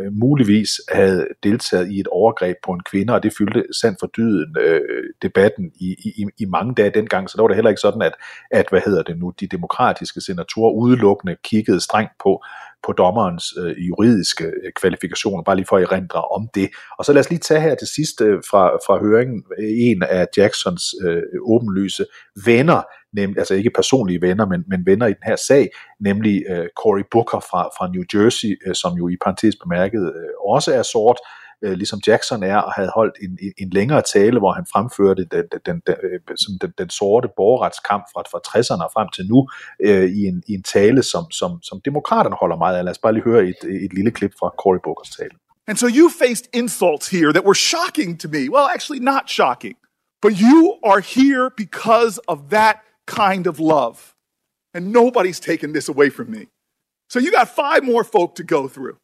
øh muligvis havde deltaget i et overgreb på en kvinde, og det fyldte sandt for dyden øh, debatten i, i, i mange dage dengang, så der var det heller ikke sådan, at, at hvad hedder det nu, de demokratiske senatorer udelukkende kiggede strengt på, på dommerens øh, juridiske øh, kvalifikationer, bare lige for at erindre om det. Og så lad os lige tage her til sidst øh, fra, fra høringen øh, en af Jacksons øh, åbenlyse venner, nemlig, altså ikke personlige venner, men, men venner i den her sag, nemlig øh, Cory Booker fra, fra New Jersey, øh, som jo i parentes bemærket øh, også er sort, øh, Øh, ligesom Jackson er, og havde holdt en, en, en længere tale, hvor han fremførte den, den, den, den, øh, den, den sorte borgerretskamp fra, fra 60'erne og frem til nu, øh, i, en, i en tale, som, som, som demokraterne holder meget af. Lad os bare lige høre et, et lille klip fra Cory Bookers tale. And so you faced insults here that were shocking to me. Well, actually not shocking. But you are here because of that kind of love. And nobody's taken this away from me. So you got five more folk to go through.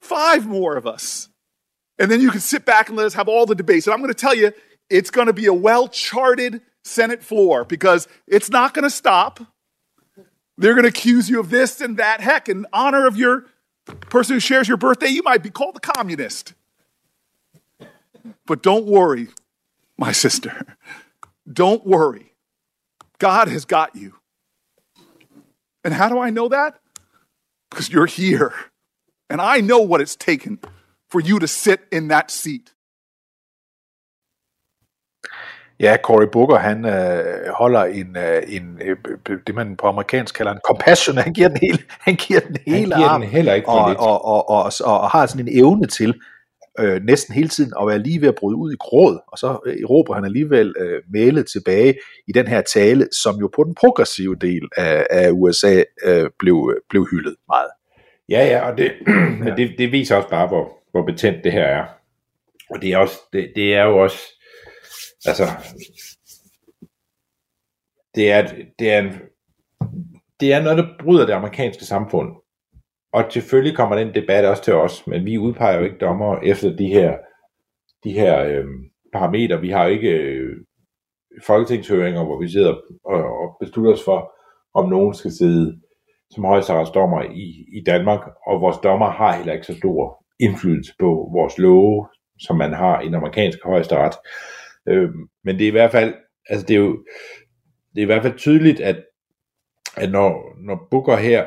five more of us. And then you can sit back and let us have all the debates. And I'm going to tell you, it's going to be a well charted Senate floor because it's not going to stop. They're going to accuse you of this and that. Heck, in honor of your person who shares your birthday, you might be called a communist. But don't worry, my sister. Don't worry. God has got you. And how do I know that? Because you're here. And I know what it's taken for you to sit in that seat. Ja, Cory Booker, han øh, holder en, øh, en øh, det man på amerikansk kalder en compassion, han giver den hele, han giver den hele han giver arm, den heller ikke og, lidt. og, og, og, og, og, har sådan en evne til øh, næsten hele tiden at være lige ved at bryde ud i gråd, og så øh, råber han alligevel øh, mailet tilbage i den her tale, som jo på den progressive del af, af USA øh, blev, blev hyldet meget. Ja, ja, og det, ja. det, det viser også bare, hvor, hvor betændt det her er. Og det er, også, det, det er jo også, altså, det er, det er, en, det er noget, der bryder det amerikanske samfund og selvfølgelig kommer den debat også til os, men vi udpeger jo ikke dommer efter de her, de her øh, parametre. Vi har jo ikke øh, folketingshøringer, hvor vi sidder og, og beslutter os for, om nogen skal sidde som højesteretsdommer i, i Danmark, og vores dommer har heller ikke så stor indflydelse på vores love, som man har i den amerikanske højesteret. Øh, men det er i hvert fald, altså det er jo, det er i hvert fald tydeligt, at, at når, når Booker her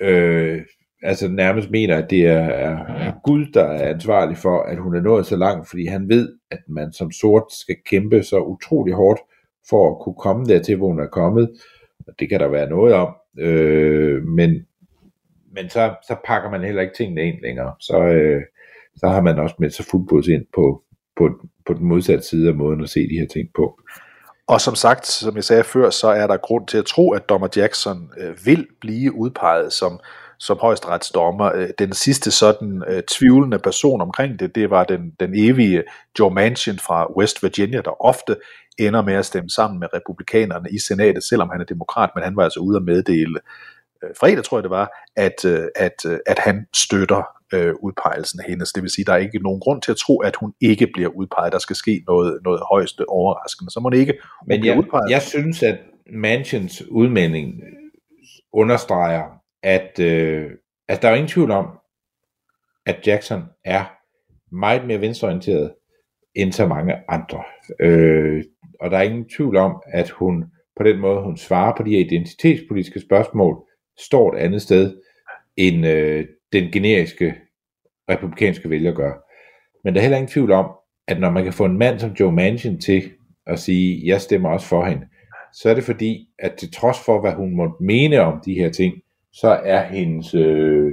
øh, altså nærmest mener, at det er, er, Gud, der er ansvarlig for, at hun er nået så langt, fordi han ved, at man som sort skal kæmpe så utrolig hårdt for at kunne komme dertil, hvor hun er kommet. Og det kan der være noget om. Øh, men men så, så pakker man heller ikke tingene ind længere. Så, øh, så har man også med sig fuldblods ind på, på, på den modsatte side af måden at se de her ting på. Og som sagt, som jeg sagde før, så er der grund til at tro, at dommer Jackson øh, vil blive udpeget som, som højesteretsdommer. Øh, den sidste sådan øh, tvivlende person omkring det, det var den, den evige Joe Manchin fra West Virginia, der ofte ender med at stemme sammen med republikanerne i senatet, selvom han er demokrat, men han var altså ude at meddele fredag, tror jeg det var, at, øh, at, øh, at han støtter øh, udpegelsen af hendes. Det vil sige, der er ikke nogen grund til at tro, at hun ikke bliver udpeget. Der skal ske noget, noget højeste overraskende. Så må det ikke hun Men jeg, udpeget. jeg synes, at Mansions udmelding understreger, at, øh, at der er ingen tvivl om, at Jackson er meget mere venstreorienteret end så mange andre. Øh, og der er ingen tvivl om, at hun på den måde, hun svarer på de her identitetspolitiske spørgsmål, står et andet sted, end øh, den generiske republikanske vælger gør. Men der er heller ingen tvivl om, at når man kan få en mand som Joe Manchin til at sige, jeg stemmer også for hende, så er det fordi, at til trods for, hvad hun måtte mene om de her ting, så er hendes, øh,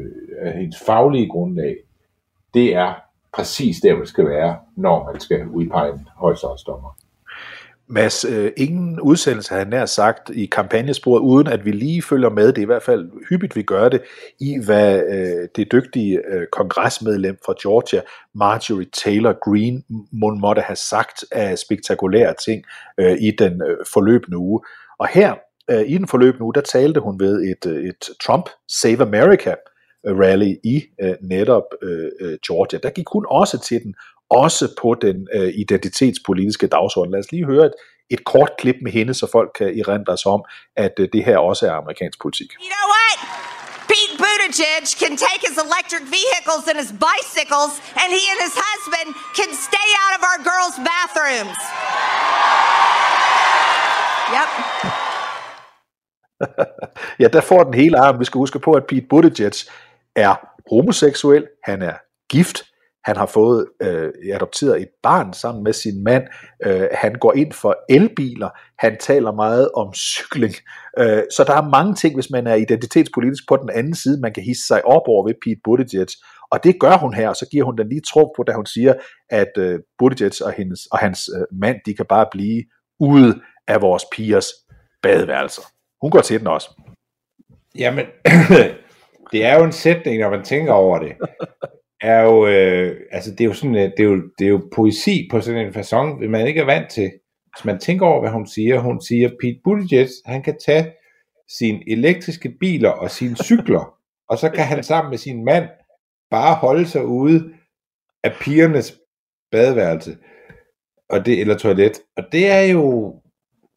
hendes faglige grundlag, det er præcis der, hvor det skal være, når man skal udpege en højstårdsdommer. Mads, øh, ingen udsendelse har nær sagt i kampagnesporet, uden at vi lige følger med, det er i hvert fald hyppigt, vi gør det, i hvad øh, det dygtige øh, kongresmedlem fra Georgia, Marjorie Taylor Greene, må, måtte have sagt af spektakulære ting øh, i den øh, forløbende uge. Og her, øh, i den forløbende uge, der talte hun ved et, øh, et Trump Save America øh, rally i øh, netop øh, øh, Georgia. Der gik hun også til den, også på den øh, identitetspolitiske dagsorden. Lad os lige høre et, et kort klip med hende, så folk kan erindre sig om, at øh, det her også er amerikansk politik. You know what? Pete Buttigieg can take his electric vehicles and his bicycles, and he and his husband can stay out of our girls' bathrooms. Yep. ja, der får den hele arm. Vi skal huske på, at Pete Buttigieg er homoseksuel, han er gift, han har fået øh, adopteret et barn sammen med sin mand, øh, han går ind for elbiler, han taler meget om cykling, øh, så der er mange ting, hvis man er identitetspolitisk på den anden side, man kan hisse sig op over ved Pete Buttigieg, og det gør hun her, og så giver hun den lige tro på, da hun siger, at øh, Buttigieg og, hendes, og hans øh, mand, de kan bare blive ude af vores pigers badeværelser. Hun går til den også. Jamen, det er jo en sætning, når man tænker over det. Er jo, øh, altså det er jo sådan, øh, det er jo, det er jo poesi på sådan en façon, man ikke er vant til. Hvis man tænker over, hvad hun siger, hun siger, Pete Buttigieg, han kan tage sine elektriske biler og sine cykler, og så kan han sammen med sin mand bare holde sig ude af pigernes badeværelse, og det, eller toilet. Og det er jo,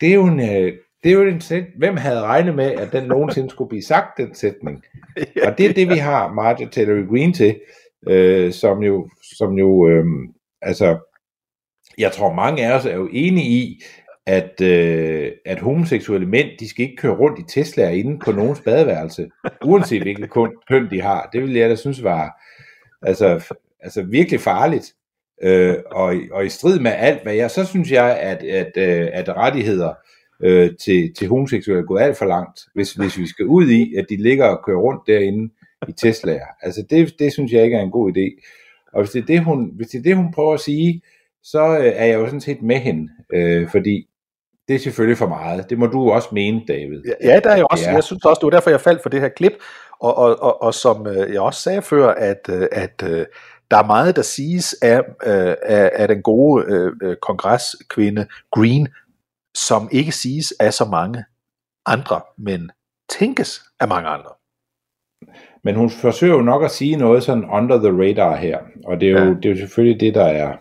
det er jo en, øh, det er jo en sæt, hvem havde regnet med, at den nogensinde skulle blive sagt, den sætning? Og det er det, vi har Marjorie Taylor Greene til, øh, som jo, som jo øh, altså, jeg tror mange af os er jo enige i, at, øh, at homoseksuelle mænd, de skal ikke køre rundt i Teslaer inde på nogens badeværelse, uanset hvilket køn de har. Det ville jeg da synes var altså, altså virkelig farligt. Øh, og, og i strid med alt, hvad jeg, så synes jeg, at, at, øh, at rettigheder øh, til, til homoseksuelle er gået alt for langt, hvis, hvis vi skal ud i, at de ligger og kører rundt derinde i Teslaer. Altså det, det synes jeg ikke er en god idé. Og hvis det er det, hun, hvis det, er det, hun prøver at sige, så øh, er jeg jo sådan set med hende, øh, fordi det er selvfølgelig for meget. Det må du også mene, David. Ja, der er jo også, Ja. jeg synes også, det var derfor, jeg faldt for det her klip, og, og, og, og som øh, jeg også sagde før, at, øh, at øh, der er meget, der siges af, af, af den gode øh, kongreskvinde Green, som ikke siges af så mange andre, men tænkes af mange andre. Men hun forsøger jo nok at sige noget sådan under the radar her, og det er jo, Ja. det er jo selvfølgelig det, der er...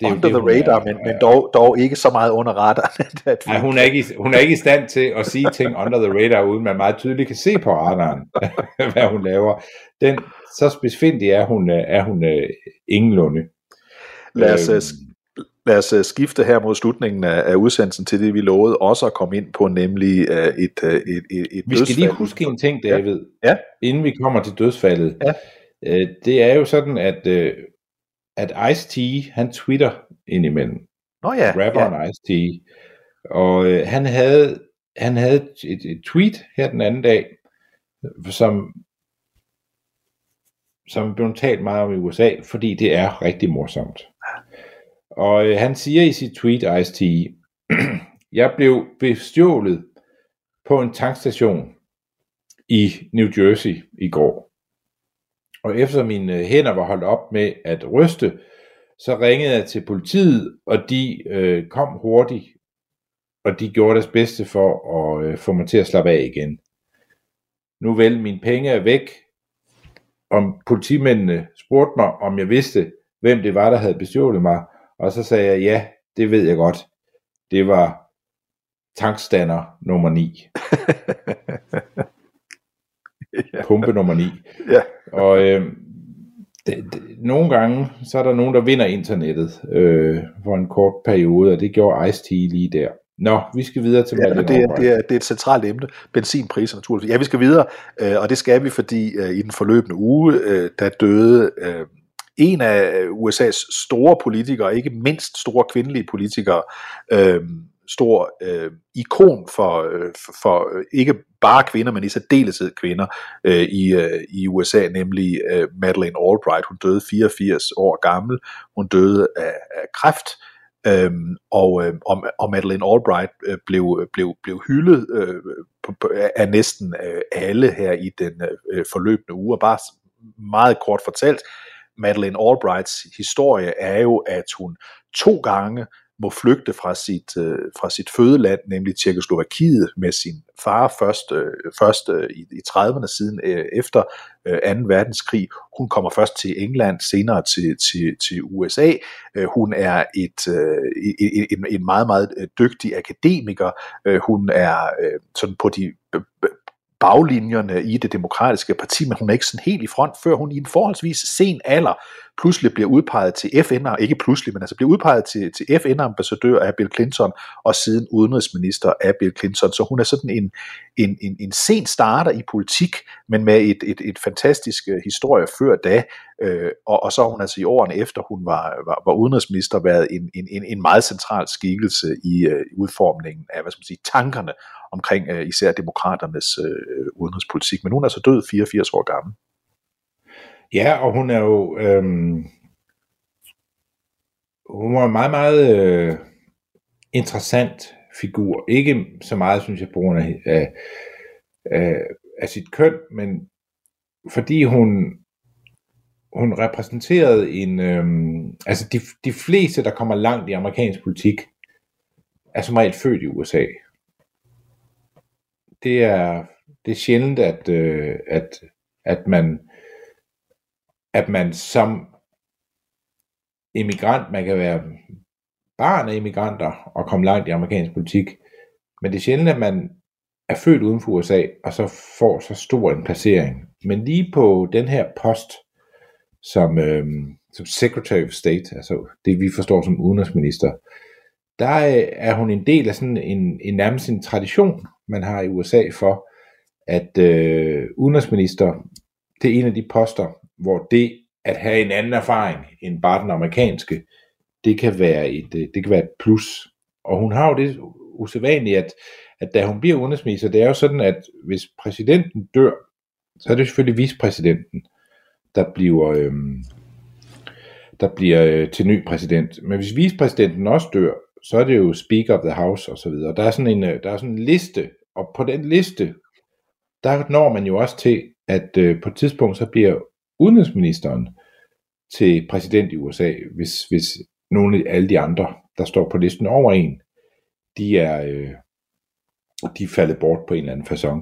Det er Under det, the hun er- radar, men, men dog, dog ikke så meget under radaren. at vi- Nej, hun er, ikke, hun er ikke i stand til at sige ting under the radar, uden man meget tydeligt kan se på radaren, hvad hun laver. Den, så specifikt er hun, er hun øh, ingenlunde. Lad os, Øhm. øh, sk- lad os øh, skifte her mod slutningen af, af udsendelsen til det, vi lovede også at komme ind på, nemlig øh, et, øh, et, et, et Vi skal lige dødsfald. huske en ting, David, Ja. inden vi kommer til dødsfaldet. Ja. Øh, det er jo sådan, at, øh, at Ice-T, han twitter indimellem. Nå ja, rapperen ja. Ice-T. Og øh, han havde, han havde et, et tweet her den anden dag, som, som blev talt meget om i USA, fordi det er rigtig morsomt. Og øh, han siger i sit tweet, Ice-T, jeg blev bestjålet på en tankstation i New Jersey i går. Og efter mine øh, hænder var holdt op med at ryste, så ringede jeg til politiet, og de øh, kom hurtigt, og de gjorde deres bedste for at øh, få mig til at slappe af igen. Nu vel, mine penge er væk, om politimændene spurgte mig, om jeg vidste, hvem det var, der havde bestjålet mig, og så sagde jeg, ja, det ved jeg godt. Det var tankstander nummer 9. Pumpe nummer 9. Ja. Og øh, det, det, nogle gange, så er der nogen, der vinder internettet øh, for en kort periode, og det gjorde Ice-T lige der. Nå, vi skal videre til Ja, det, er, det, er, det er et centralt emne. Benzinpriser naturligvis. Ja, vi skal videre, øh, og det skal vi, fordi øh, i den forløbende uge, øh, der døde øh, en af øh, USA's store politikere, ikke mindst store kvindelige politikere, øh, stor øh, ikon for, øh, for, øh, ikke bare kvinder, men i særdeleshed kvinder øh, i, øh, i USA, nemlig øh, Madeleine Albright. Hun døde 84 år gammel. Hun døde af, af kræft. Øhm, og, øh, og, og Madeleine Albright øh, blev, øh, blev, blev hyldet øh, på, på, af næsten øh, alle her i den øh, forløbende uge. Og bare meget kort fortalt, Madeleine Albrights historie er jo, at hun to gange må flygte fra sit, øh, fra sit fødeland, nemlig Tjekkoslovakiet, med sin far først, øh, først øh, i, i 30'erne siden øh, efter øh, 2. verdenskrig. Hun kommer først til England, senere til, til, til USA. Øh, hun er et, øh, en, en, meget, meget øh, dygtig akademiker. Øh, hun er øh, sådan på de baglinjerne i det demokratiske parti, men hun er ikke sådan helt i front, før hun i en forholdsvis sen alder pludselig bliver udpeget til FN, ikke pludselig, men altså bliver udpeget til, til FN-ambassadør af Bill Clinton, og siden udenrigsminister af Bill Clinton. Så hun er sådan en, en, en, en sen starter i politik, men med et, et, et fantastisk øh, historie før da, øh, og, og så har hun altså i årene efter hun var, var, var udenrigsminister været en, en, en, en meget central skikkelse i øh, udformningen af, hvad skal man sige, tankerne omkring øh, især demokraternes øh, udenrigspolitik. Men hun er så død 84 år gammel. Ja, og hun er jo... Øhm, hun var en meget, meget øh, interessant figur. Ikke så meget, synes jeg, på grund af, af, af, af sit køn, men fordi hun, hun repræsenterede en... Øhm, altså, de, de fleste, der kommer langt i amerikansk politik, er som regel født i USA. Det er, det er sjældent, at, øh, at, at man at man som immigrant, man kan være barn af immigranter og komme langt i amerikansk politik, men det er sjældent, at man er født uden for USA, og så får så stor en placering. Men lige på den her post, som, øh, som Secretary of State, altså det vi forstår som udenrigsminister, der er, er hun en del af sådan en, en nærmest en tradition, man har i USA for, at øh, udenrigsminister, det er en af de poster, hvor det at have en anden erfaring end bare den amerikanske, det kan være et, øh, det kan være et plus. Og hun har jo det usædvanligt, at, at da hun bliver udenrigsminister, det er jo sådan, at hvis præsidenten dør, så er det selvfølgelig vicepræsidenten, der bliver, øhm, der bliver øh, til ny præsident. Men hvis vicepræsidenten også dør, så er det jo Speaker of the House og så videre. Der er sådan en, øh, der er sådan en liste, og på den liste, der når man jo også til, at øh, på et tidspunkt så bliver udenrigsministeren til præsident i USA, hvis, hvis nogle af alle de andre, der står på listen over en, de er, øh, de er faldet bort på en eller anden façon.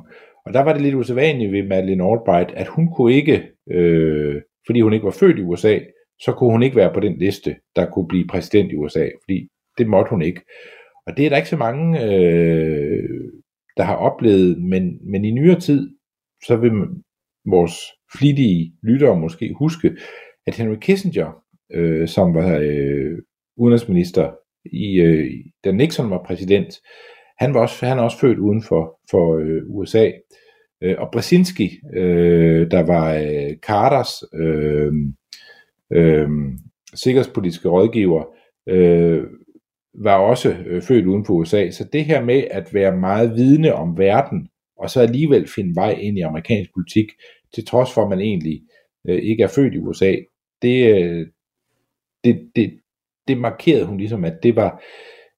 Og der var det lidt usædvanligt ved Madeleine Albright, at hun kunne ikke, øh, fordi hun ikke var født i USA, så kunne hun ikke være på den liste, der kunne blive præsident i USA, fordi det måtte hun ikke. Og det er der ikke så mange, øh, der har oplevet, men, men i nyere tid, så vil vores flittige lyttere måske huske, at Henry Kissinger, øh, som var øh, udenrigsminister i, øh, da Nixon var præsident, han var også, han er også født uden for, for øh, USA. Øh, og Brzezinski, øh, der var øh, Carters øh, øh, sikkerhedspolitiske rådgiver, øh, var også øh, født uden for USA. Så det her med at være meget vidne om verden, og så alligevel finde vej ind i amerikansk politik, til trods for at man egentlig øh, ikke er født i USA, det, øh, det, det, det markerede hun ligesom, at det var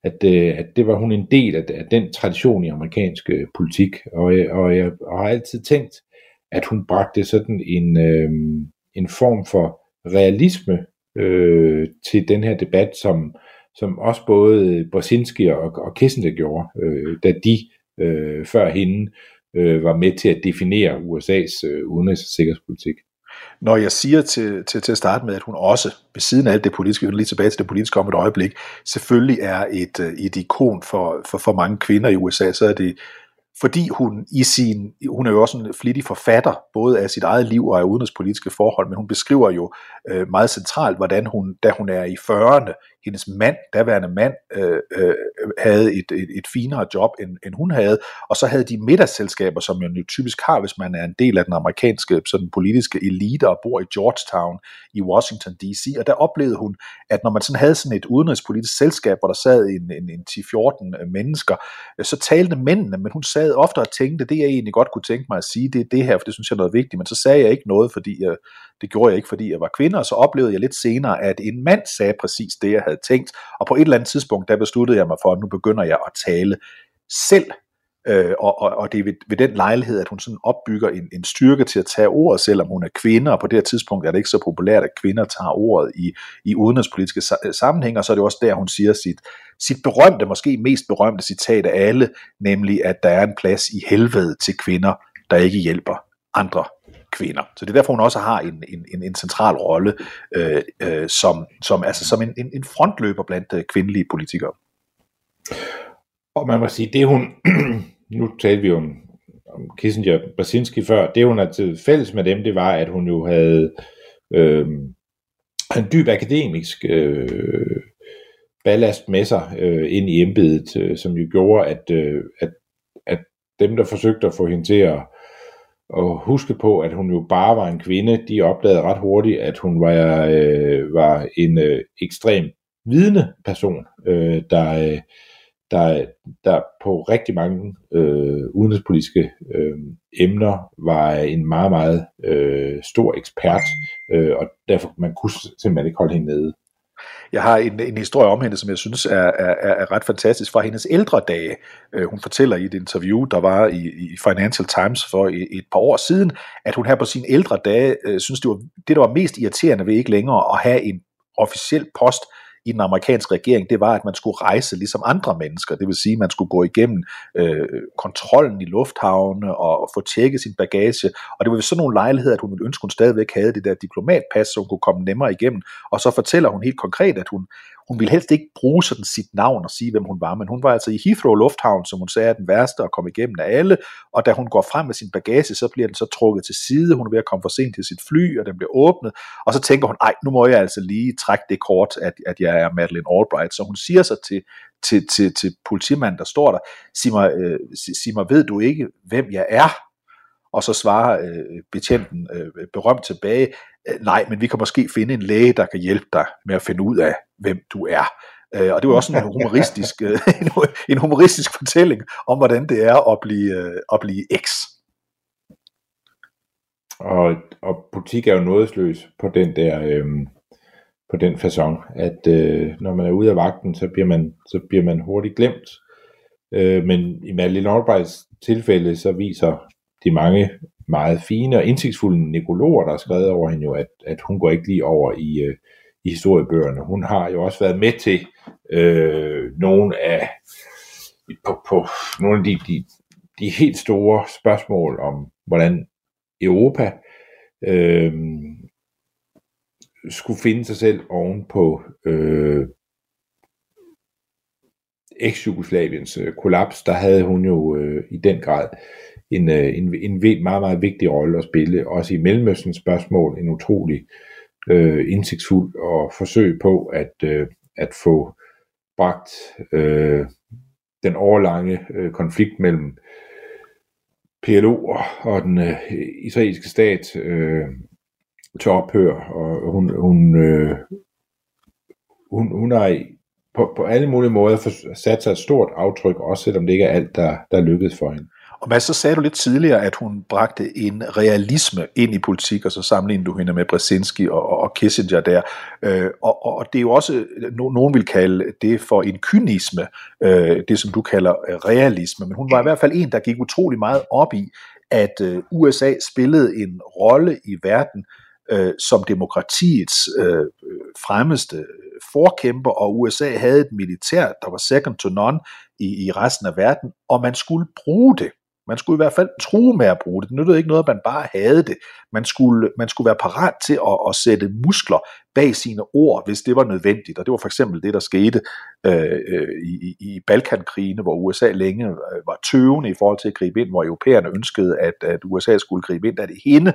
at, øh, at det var hun en del af, af den tradition i amerikansk øh, politik, og, øh, og jeg har altid tænkt, at hun bragte sådan en, øh, en form for realisme øh, til den her debat, som, som også både Brzezinski og, og Kissinger gjorde, øh, da de øh, før hende øh, var med til at definere USA's øh, udenrigs- og sikkerhedspolitik. Når jeg siger til, til, til at starte med, at hun også, ved siden af alt det politiske, lige tilbage til det politiske om et øjeblik, selvfølgelig er et, øh, et ikon for, for, for mange kvinder i USA, så er det fordi hun i sin, hun er jo også en flittig forfatter, både af sit eget liv og af udenrigspolitiske forhold, men hun beskriver jo øh, meget centralt, hvordan hun, da hun er i 40'erne, hendes mand, daværende mand, øh, øh, havde et, et, et finere job, end, end hun havde, og så havde de middagsselskaber, som jo typisk har, hvis man er en del af den amerikanske sådan, politiske elite og bor i Georgetown i Washington D.C., og der oplevede hun, at når man sådan havde sådan et udenrigspolitisk selskab, hvor der sad en, en, en 10-14 øh, mennesker, øh, så talte mændene, men hun sad ofte og tænkte, det jeg egentlig godt kunne tænke mig at sige, det er det her, for det synes jeg er noget vigtigt, men så sagde jeg ikke noget, fordi jeg, det gjorde jeg ikke, fordi jeg var kvinde, og så oplevede jeg lidt senere, at en mand sagde præcis det, jeg havde tænkt, og på et eller andet tidspunkt, der besluttede jeg mig for, at nu begynder jeg at tale selv, øh, og, og, og det er ved, ved den lejlighed, at hun sådan opbygger en, en styrke til at tage ordet, selvom hun er kvinde, og på det her tidspunkt er det ikke så populært, at kvinder tager ordet i, i udenrigspolitiske sammenhæng, og så er det også der, hun siger sit, sit berømte, måske mest berømte citat af alle, nemlig at der er en plads i helvede til kvinder, der ikke hjælper andre kvinder. Så det er derfor, hun også har en, en, en, en central rolle øh, øh, som, som, altså, som en, en frontløber blandt øh, kvindelige politikere. Og man må sige, det hun, nu talte vi jo om, om Kissinger Brzezinski før, det hun er til fælles med dem, det var, at hun jo havde øh, en dyb akademisk øh, ballast med sig øh, ind i embedet, øh, som jo gjorde, at, øh, at, at dem, der forsøgte at få hende til at og huske på, at hun jo bare var en kvinde. De opdagede ret hurtigt, at hun var, øh, var en øh, ekstrem vidende person, øh, der, øh, der, der på rigtig mange øh, udenrigspolitiske øh, emner var en meget, meget øh, stor ekspert, øh, og derfor man kunne simpelthen ikke holde hende nede. Jeg har en, en historie om hende, som jeg synes er, er, er ret fantastisk fra hendes ældre dage. Øh, hun fortæller i et interview, der var i, i Financial Times for et, et par år siden, at hun her på sine ældre dage øh, synes, det var det, der var mest irriterende ved ikke længere at have en officiel post i den amerikanske regering, det var, at man skulle rejse ligesom andre mennesker. Det vil sige, at man skulle gå igennem øh, kontrollen i lufthavne og få tjekket sin bagage. Og det var ved sådan nogle lejligheder, at hun ville ønske, at hun stadigvæk havde det der diplomatpas, så hun kunne komme nemmere igennem. Og så fortæller hun helt konkret, at hun, hun ville helst ikke bruge sådan sit navn og sige, hvem hun var, men hun var altså i Heathrow Lufthavn, som hun sagde er den værste at komme igennem af alle, og da hun går frem med sin bagage, så bliver den så trukket til side, hun er ved at komme for sent til sit fly, og den bliver åbnet, og så tænker hun, ej, nu må jeg altså lige trække det kort, at, at jeg er Madeleine Albright, så hun siger så til, til, til, til politimanden, der står der, sig mig, øh, sig mig, ved du ikke, hvem jeg er? Og så svarer øh, betjenten øh, berømt tilbage, øh, nej, men vi kan måske finde en læge, der kan hjælpe dig med at finde ud af, hvem du er. Øh, og det var også en humoristisk, øh, en humoristisk fortælling om, hvordan det er at blive, øh, at blive X. Og, og politik er jo nådesløs på den der øh, på den façon, at øh, når man er ude af vagten, så bliver man, så bliver man hurtigt glemt. Øh, men i Madeline Albrights tilfælde, så viser de mange meget fine og indsigtsfulde nekrologer, der har skrevet over hende jo, at, at hun går ikke lige over i, øh, i historiebøgerne. Hun har jo også været med til øh, nogle af på, på nogle af de, de, de helt store spørgsmål om, hvordan Europa øh, skulle finde sig selv oven på øh, eks-Jugoslaviens øh, kollaps, der havde hun jo øh, i den grad Øh, en, en, en meget, meget vigtig rolle at spille, også i Mellemøstens spørgsmål, en utrolig øh, indsigtsfuld og forsøg på at, øh, at få bragt øh, den overlange øh, konflikt mellem PLO og den øh, israelske stat øh, til ophør, og hun, hun, øh, hun, hun har på, på alle mulige måder sat sig et stort aftryk, også selvom det ikke er alt, der, der lykkedes for hende. Og Mads, så sagde du lidt tidligere, at hun bragte en realisme ind i politik, og så sammenlignede du hende med Brzezinski og, og Kissinger der. Øh, og, og det er jo også, no, nogen vil kalde det for en kynisme, øh, det som du kalder realisme, men hun var i hvert fald en, der gik utrolig meget op i, at øh, USA spillede en rolle i verden øh, som demokratiets øh, fremmeste forkæmper, og USA havde et militær, der var second to none i, i resten af verden, og man skulle bruge det. Man skulle i hvert fald true med at bruge det. Det nyttede ikke noget, at man bare havde det. Man skulle, man skulle være parat til at, at sætte muskler bag sine ord, hvis det var nødvendigt. Og det var for eksempel det, der skete øh, øh i, i Balkankrigene, hvor USA længe øh, var tøvende i forhold til at gribe ind, hvor europæerne ønskede, at, at USA skulle gribe ind. Da det hende,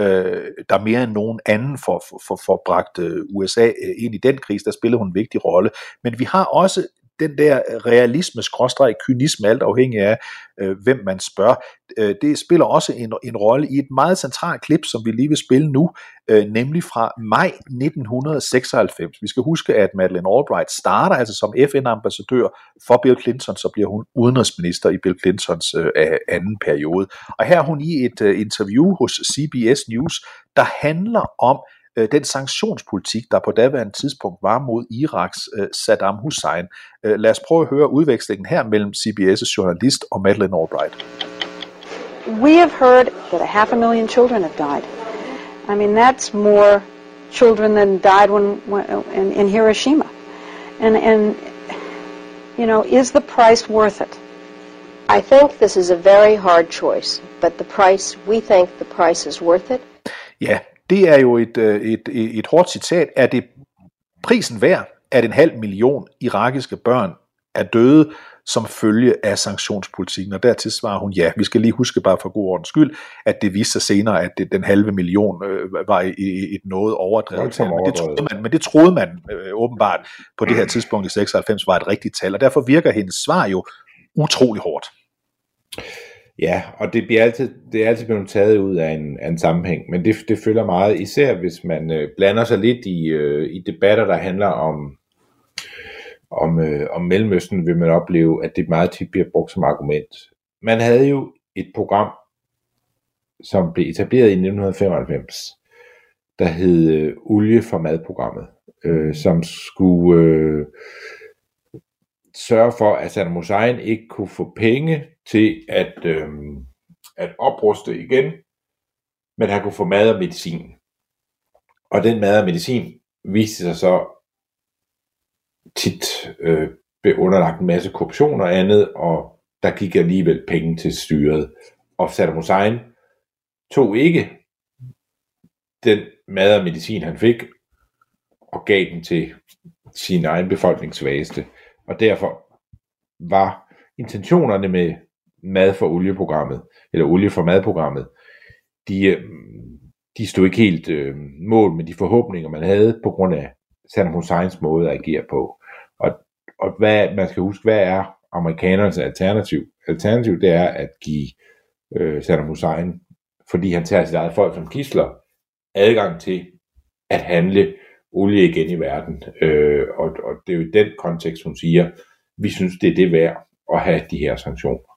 øh, der mere end nogen anden for, for, for, for bragt øh, USA øh, ind i den krise, der spillede hun en vigtig rolle. Men vi har også den der realisme, skråstreg, kynisme, alt afhængig af, øh, hvem man spørger, øh, det spiller også en, en rolle i et meget centralt klip, som vi lige vil spille nu, øh, nemlig fra maj 1996. Vi skal huske, at Madeleine Albright starter altså som FN-ambassadør for Bill Clinton, så bliver hun udenrigsminister i Bill Clintons øh, anden periode. Og her er hun i et øh, interview hos CBS News, der handler om øh, den sanktionspolitik, der på daværende tidspunkt var mod Iraks øh, Saddam Hussein. Øh, lad os prøve at høre udvekslingen her mellem CBS' journalist og Madeleine Albright. We have heard that a half a million children have died. I mean, that's more children than died when, when in, in Hiroshima. And, and, you know, is the price worth it? I think this is a very hard choice, but the price, we think the price is worth it. Ja, det er jo et, øh, et, et, et hårdt citat. Er det prisen værd, at en halv million irakiske børn er døde som følge af sanktionspolitikken, og dertil svarer hun ja. Vi skal lige huske bare for god ordens skyld, at det viste sig senere, at det, den halve million øh, var et noget overdrevet tal, men det troede man, men det troede man øh, åbenbart på det her tidspunkt i 96 var et rigtigt tal, og derfor virker hendes svar jo utrolig hårdt. Ja, og det, bliver altid, det er altid blevet taget ud af en, af en sammenhæng, men det, det følger meget, især hvis man øh, blander sig lidt i, øh, i debatter, der handler om, om, øh, om Mellemøsten, vil man opleve, at det meget tit bliver brugt som argument. Man havde jo et program, som blev etableret i 1995, der hed øh, Olie for madprogrammet, øh, som skulle øh, sørge for, at Saddam Hussein ikke kunne få penge til at, øh, at opruste igen, men han kunne få mad og medicin. Og den mad og medicin viste sig så tit øh, blev underlagt en masse korruption og andet, og der gik alligevel penge til styret. Og Saddam Hussein tog ikke den mad og medicin, han fik, og gav den til sin egen befolkningssvageste. Og derfor var intentionerne med mad for olieprogrammet, eller olie for madprogrammet, de, øh, de stod ikke helt øh, mål med de forhåbninger, man havde på grund af Saddam Husseins måde at agere på. Og, og hvad, man skal huske, hvad er amerikanernes alternativ? Alternativ det er at give øh, Saddam Hussein, fordi han tager sit eget folk som kisler, adgang til at handle olie igen i verden. Øh, og, og det er jo i den kontekst, hun siger, vi synes, det er det værd at have de her sanktioner.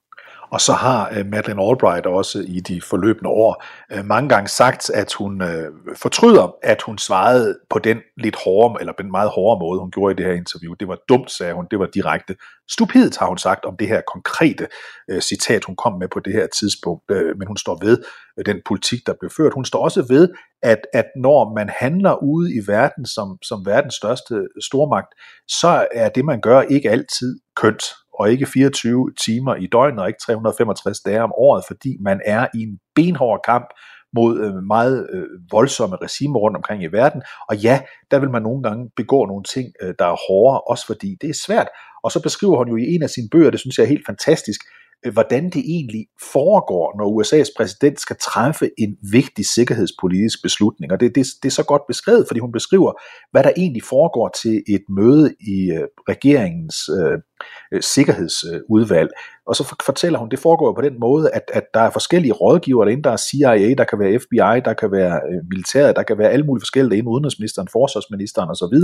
Og så har øh, Madeleine Albright også i de forløbende år øh, mange gange sagt, at hun øh, fortryder, at hun svarede på den lidt hårde, eller den meget hårde måde, hun gjorde i det her interview. Det var dumt, sagde hun. Det var direkte stupidt, har hun sagt om det her konkrete citat, hun kom med på det her tidspunkt. Men hun står ved den politik, der blev ført. Hun står også ved, at, at når man handler ude i verden som, som verdens største stormagt, så er det, man gør, ikke altid kønt og ikke 24 timer i døgnet, og ikke 365 dage om året, fordi man er i en benhård kamp mod øh, meget øh, voldsomme regimer rundt omkring i verden. Og ja, der vil man nogle gange begå nogle ting, øh, der er hårdere, også fordi det er svært. Og så beskriver hun jo i en af sine bøger, det synes jeg er helt fantastisk, Øh, hvordan det egentlig foregår, når USA's præsident skal træffe en vigtig sikkerhedspolitisk beslutning. Og det, det, det er så godt beskrevet, fordi hun beskriver, hvad der egentlig foregår til et møde i øh, regeringens øh, øh sikkerhedsudvalg. Og så fortæller hun, det foregår på den måde, at, at der er forskellige rådgivere derinde, der er CIA, der kan være FBI, der kan være øh, militæret, der kan være alle mulige forskellige derinde, udenrigsministeren, forsvarsministeren osv.,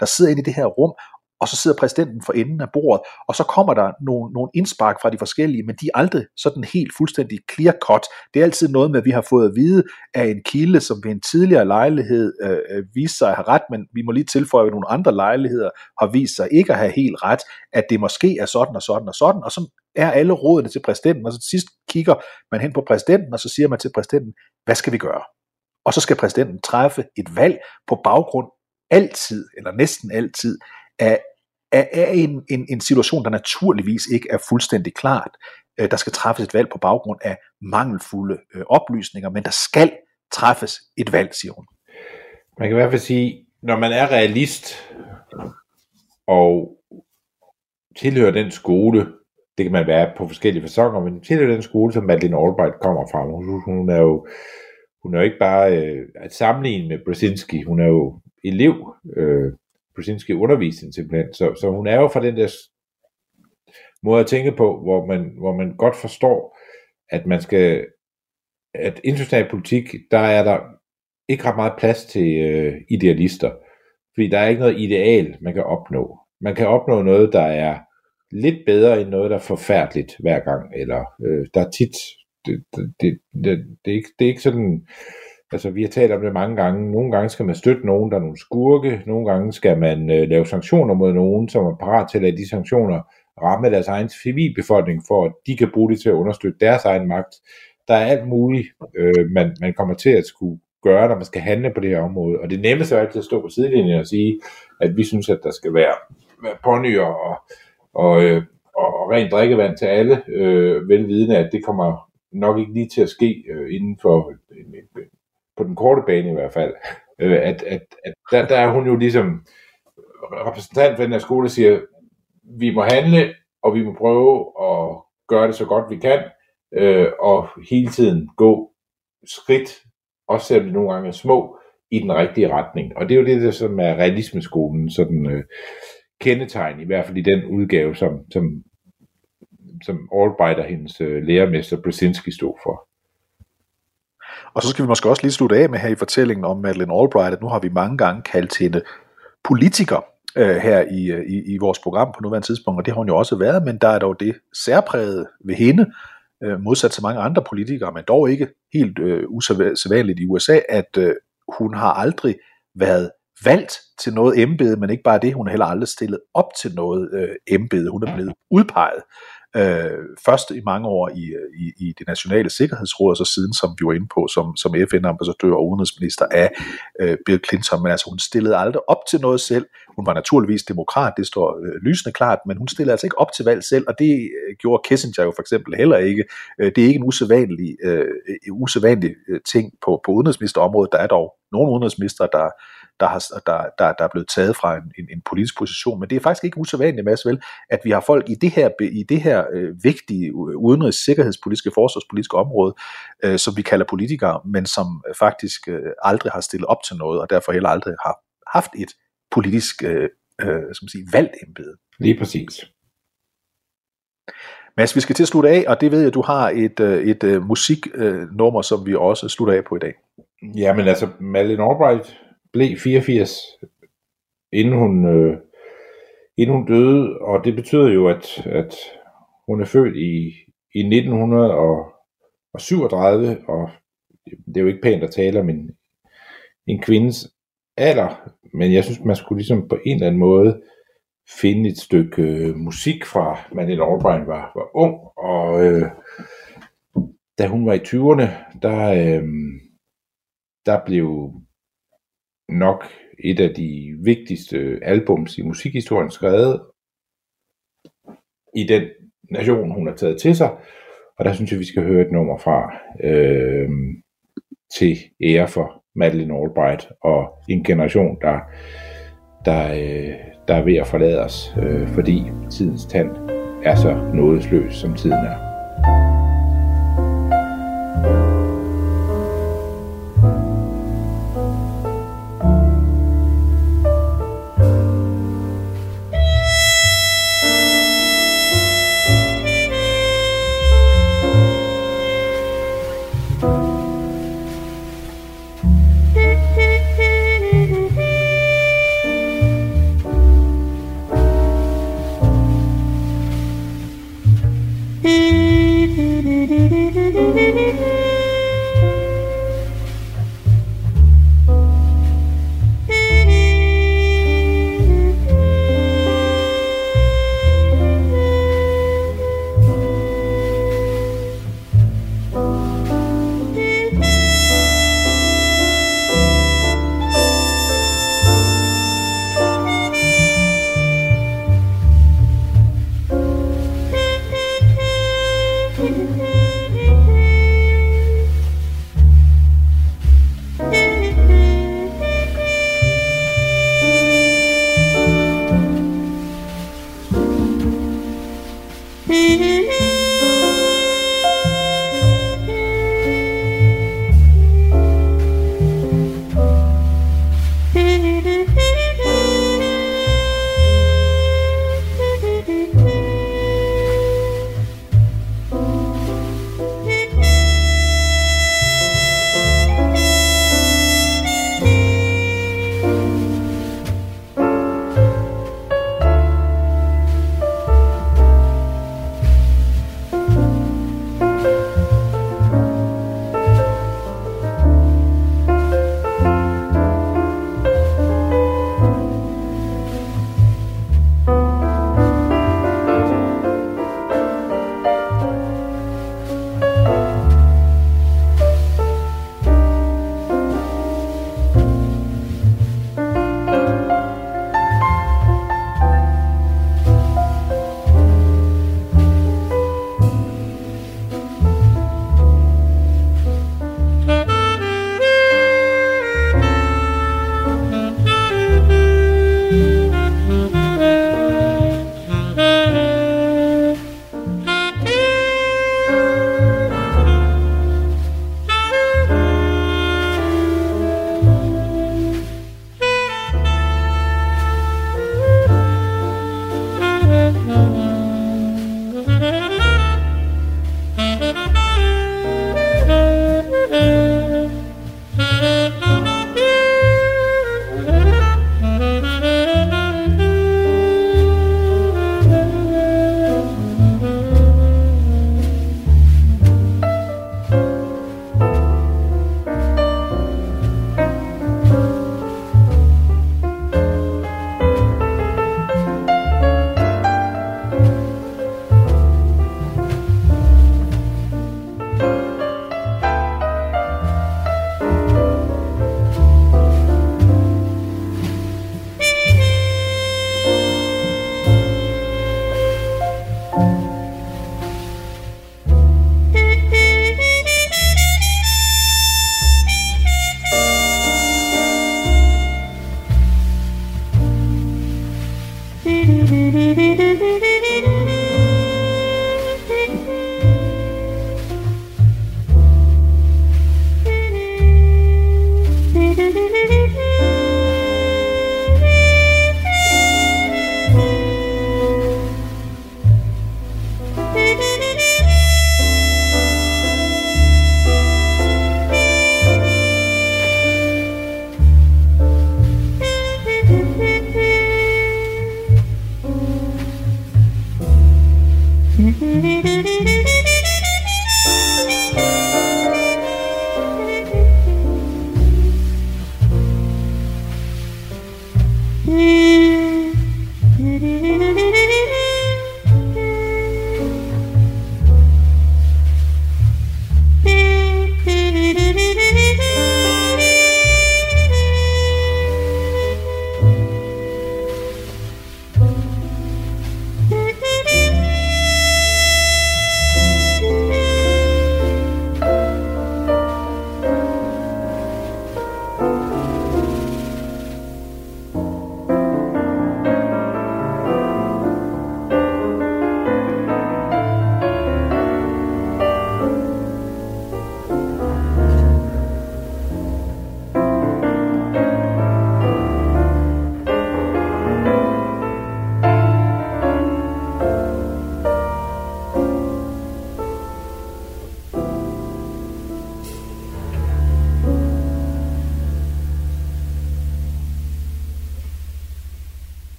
der sidder inde i det her rum og så sidder præsidenten for enden af bordet, og så kommer der nogle, nogle indspark fra de forskellige, men de er aldrig sådan helt fuldstændig clear cut. Det er altid noget med, at vi har fået at vide af en kilde, som ved en tidligere lejlighed øh, øh, viste sig at have ret, men vi må lige tilføje, at nogle andre lejligheder har vist sig ikke at have helt ret, at det måske er sådan og sådan og sådan, og så er alle rådene til præsidenten, og så til sidst kigger man hen på præsidenten, og så siger man til præsidenten, hvad skal vi gøre? Og så skal præsidenten træffe et valg på baggrund altid, eller næsten altid, af er, er en, en, en situation, der naturligvis ikke er fuldstændig klart. Øh, der skal træffes et valg på baggrund af mangelfulde øh, oplysninger, men der skal træffes et valg, siger hun. Man kan i hvert fald sige, når man er realist og tilhører den skole, det kan man være på forskellige fasonger, men tilhører den skole, som Madeleine Albright kommer fra. Hun, hun er jo hun er jo ikke bare øh, at sammenligne med Brzezinski, hun er jo elev øh, Brzezinski undervisning simpelthen. Så, så hun er jo fra den der måde at tænke på, hvor man, hvor man godt forstår, at man skal, at international politik, der er der ikke ret meget plads til øh, idealister. Fordi der er ikke noget ideal, man kan opnå. Man kan opnå noget, der er lidt bedre end noget, der er forfærdeligt hver gang. Eller øh, der er tit, det, det, det, det, det, er ikke, det er ikke sådan, Altså, vi har talt om det mange gange. Nogle gange skal man støtte nogen, der er nogle skurke. Nogle gange skal man øh, lave sanktioner mod nogen, som er parat til at lade de sanktioner ramme deres egen civilbefolkning, for at de kan bruge det til at understøtte deres egen magt. Der er alt muligt, øh, man, man kommer til at skulle gøre, når man skal handle på det her område. Og det nemmeste er altid at stå på sidelinjen og sige, at vi synes, at der skal være, ponyer og, og, øh, og, og rent drikkevand til alle, øh, velvidende, at det kommer nok ikke lige til at ske øh, inden for en, en, på den korte bane i hvert fald, øh, at, at, at der, der er hun jo ligesom repræsentant for den her skole, der siger, vi må handle, og vi må prøve at gøre det så godt vi kan, øh, og hele tiden gå skridt, også selvom det nogle gange er små, i den rigtige retning. Og det er jo det, der som er realismeskolen sådan øh, kendetegn, i hvert fald i den udgave, som, som, som Albright og hendes øh, lærermester Brzezinski stod for. Og så skal vi måske også lige slutte af med her i fortællingen om Madeleine Albright, at nu har vi mange gange kaldt hende politiker øh, her i, øh, i, i vores program på nuværende tidspunkt, og det har hun jo også været, men der er dog det særpræget ved hende, øh, modsat til mange andre politikere, men dog ikke helt øh, usædvanligt i USA, at øh, hun har aldrig været valgt til noget embede, men ikke bare det, hun har heller aldrig stillet op til noget øh, embede. Hun er blevet udpeget øh, først i mange år i, i, i det nationale sikkerhedsråd, og så siden, som vi var inde på, som, som FN-ambassadør og udenrigsminister af øh, Bill Clinton. Men altså, hun stillede aldrig op til noget selv. Hun var naturligvis demokrat, det står øh, lysende klart, men hun stillede altså ikke op til valg selv, og det øh, gjorde Kissinger jo for eksempel heller ikke. Øh, det er ikke en usædvanlig, øh, øh usædvanlig øh, ting på, på udenrigsministerområdet. Der er dog nogle udenrigsminister, der der, har, der, der, der er blevet taget fra en, en, en politisk position. Men det er faktisk ikke usædvanligt, Mads, vel, at vi har folk i det her, i det her øh, vigtige udenrigs-, sikkerhedspolitiske, forsvarspolitiske område, øh, som vi kalder politikere, men som faktisk øh, aldrig har stillet op til noget, og derfor heller aldrig har haft et politisk øh, øh, som sige, valgt embede. Lige præcis. Mads, vi skal til at slutte af, og det ved jeg, du har et, øh, et, et øh, musiknummer, som vi også slutter af på i dag. Jamen altså, Malin Albright blev 84, inden hun, øh, inden hun døde, og det betyder jo, at, at hun er født i, i 1937, og det er jo ikke pænt at tale om en, en kvindes alder, men jeg synes, man skulle ligesom på en eller anden måde finde et stykke øh, musik fra Madeleine Albright var, var ung, og øh, da hun var i 20'erne, der, øh, der blev nok et af de vigtigste albums i musikhistorien skrevet. i den nation, hun har taget til sig. Og der synes jeg, vi skal høre et nummer fra øh, til ære for Madeleine Albright og en generation, der, der, øh, der er ved at forlade os, øh, fordi tidens tand er så nådesløs, som tiden er.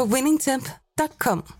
på winningtemp.com.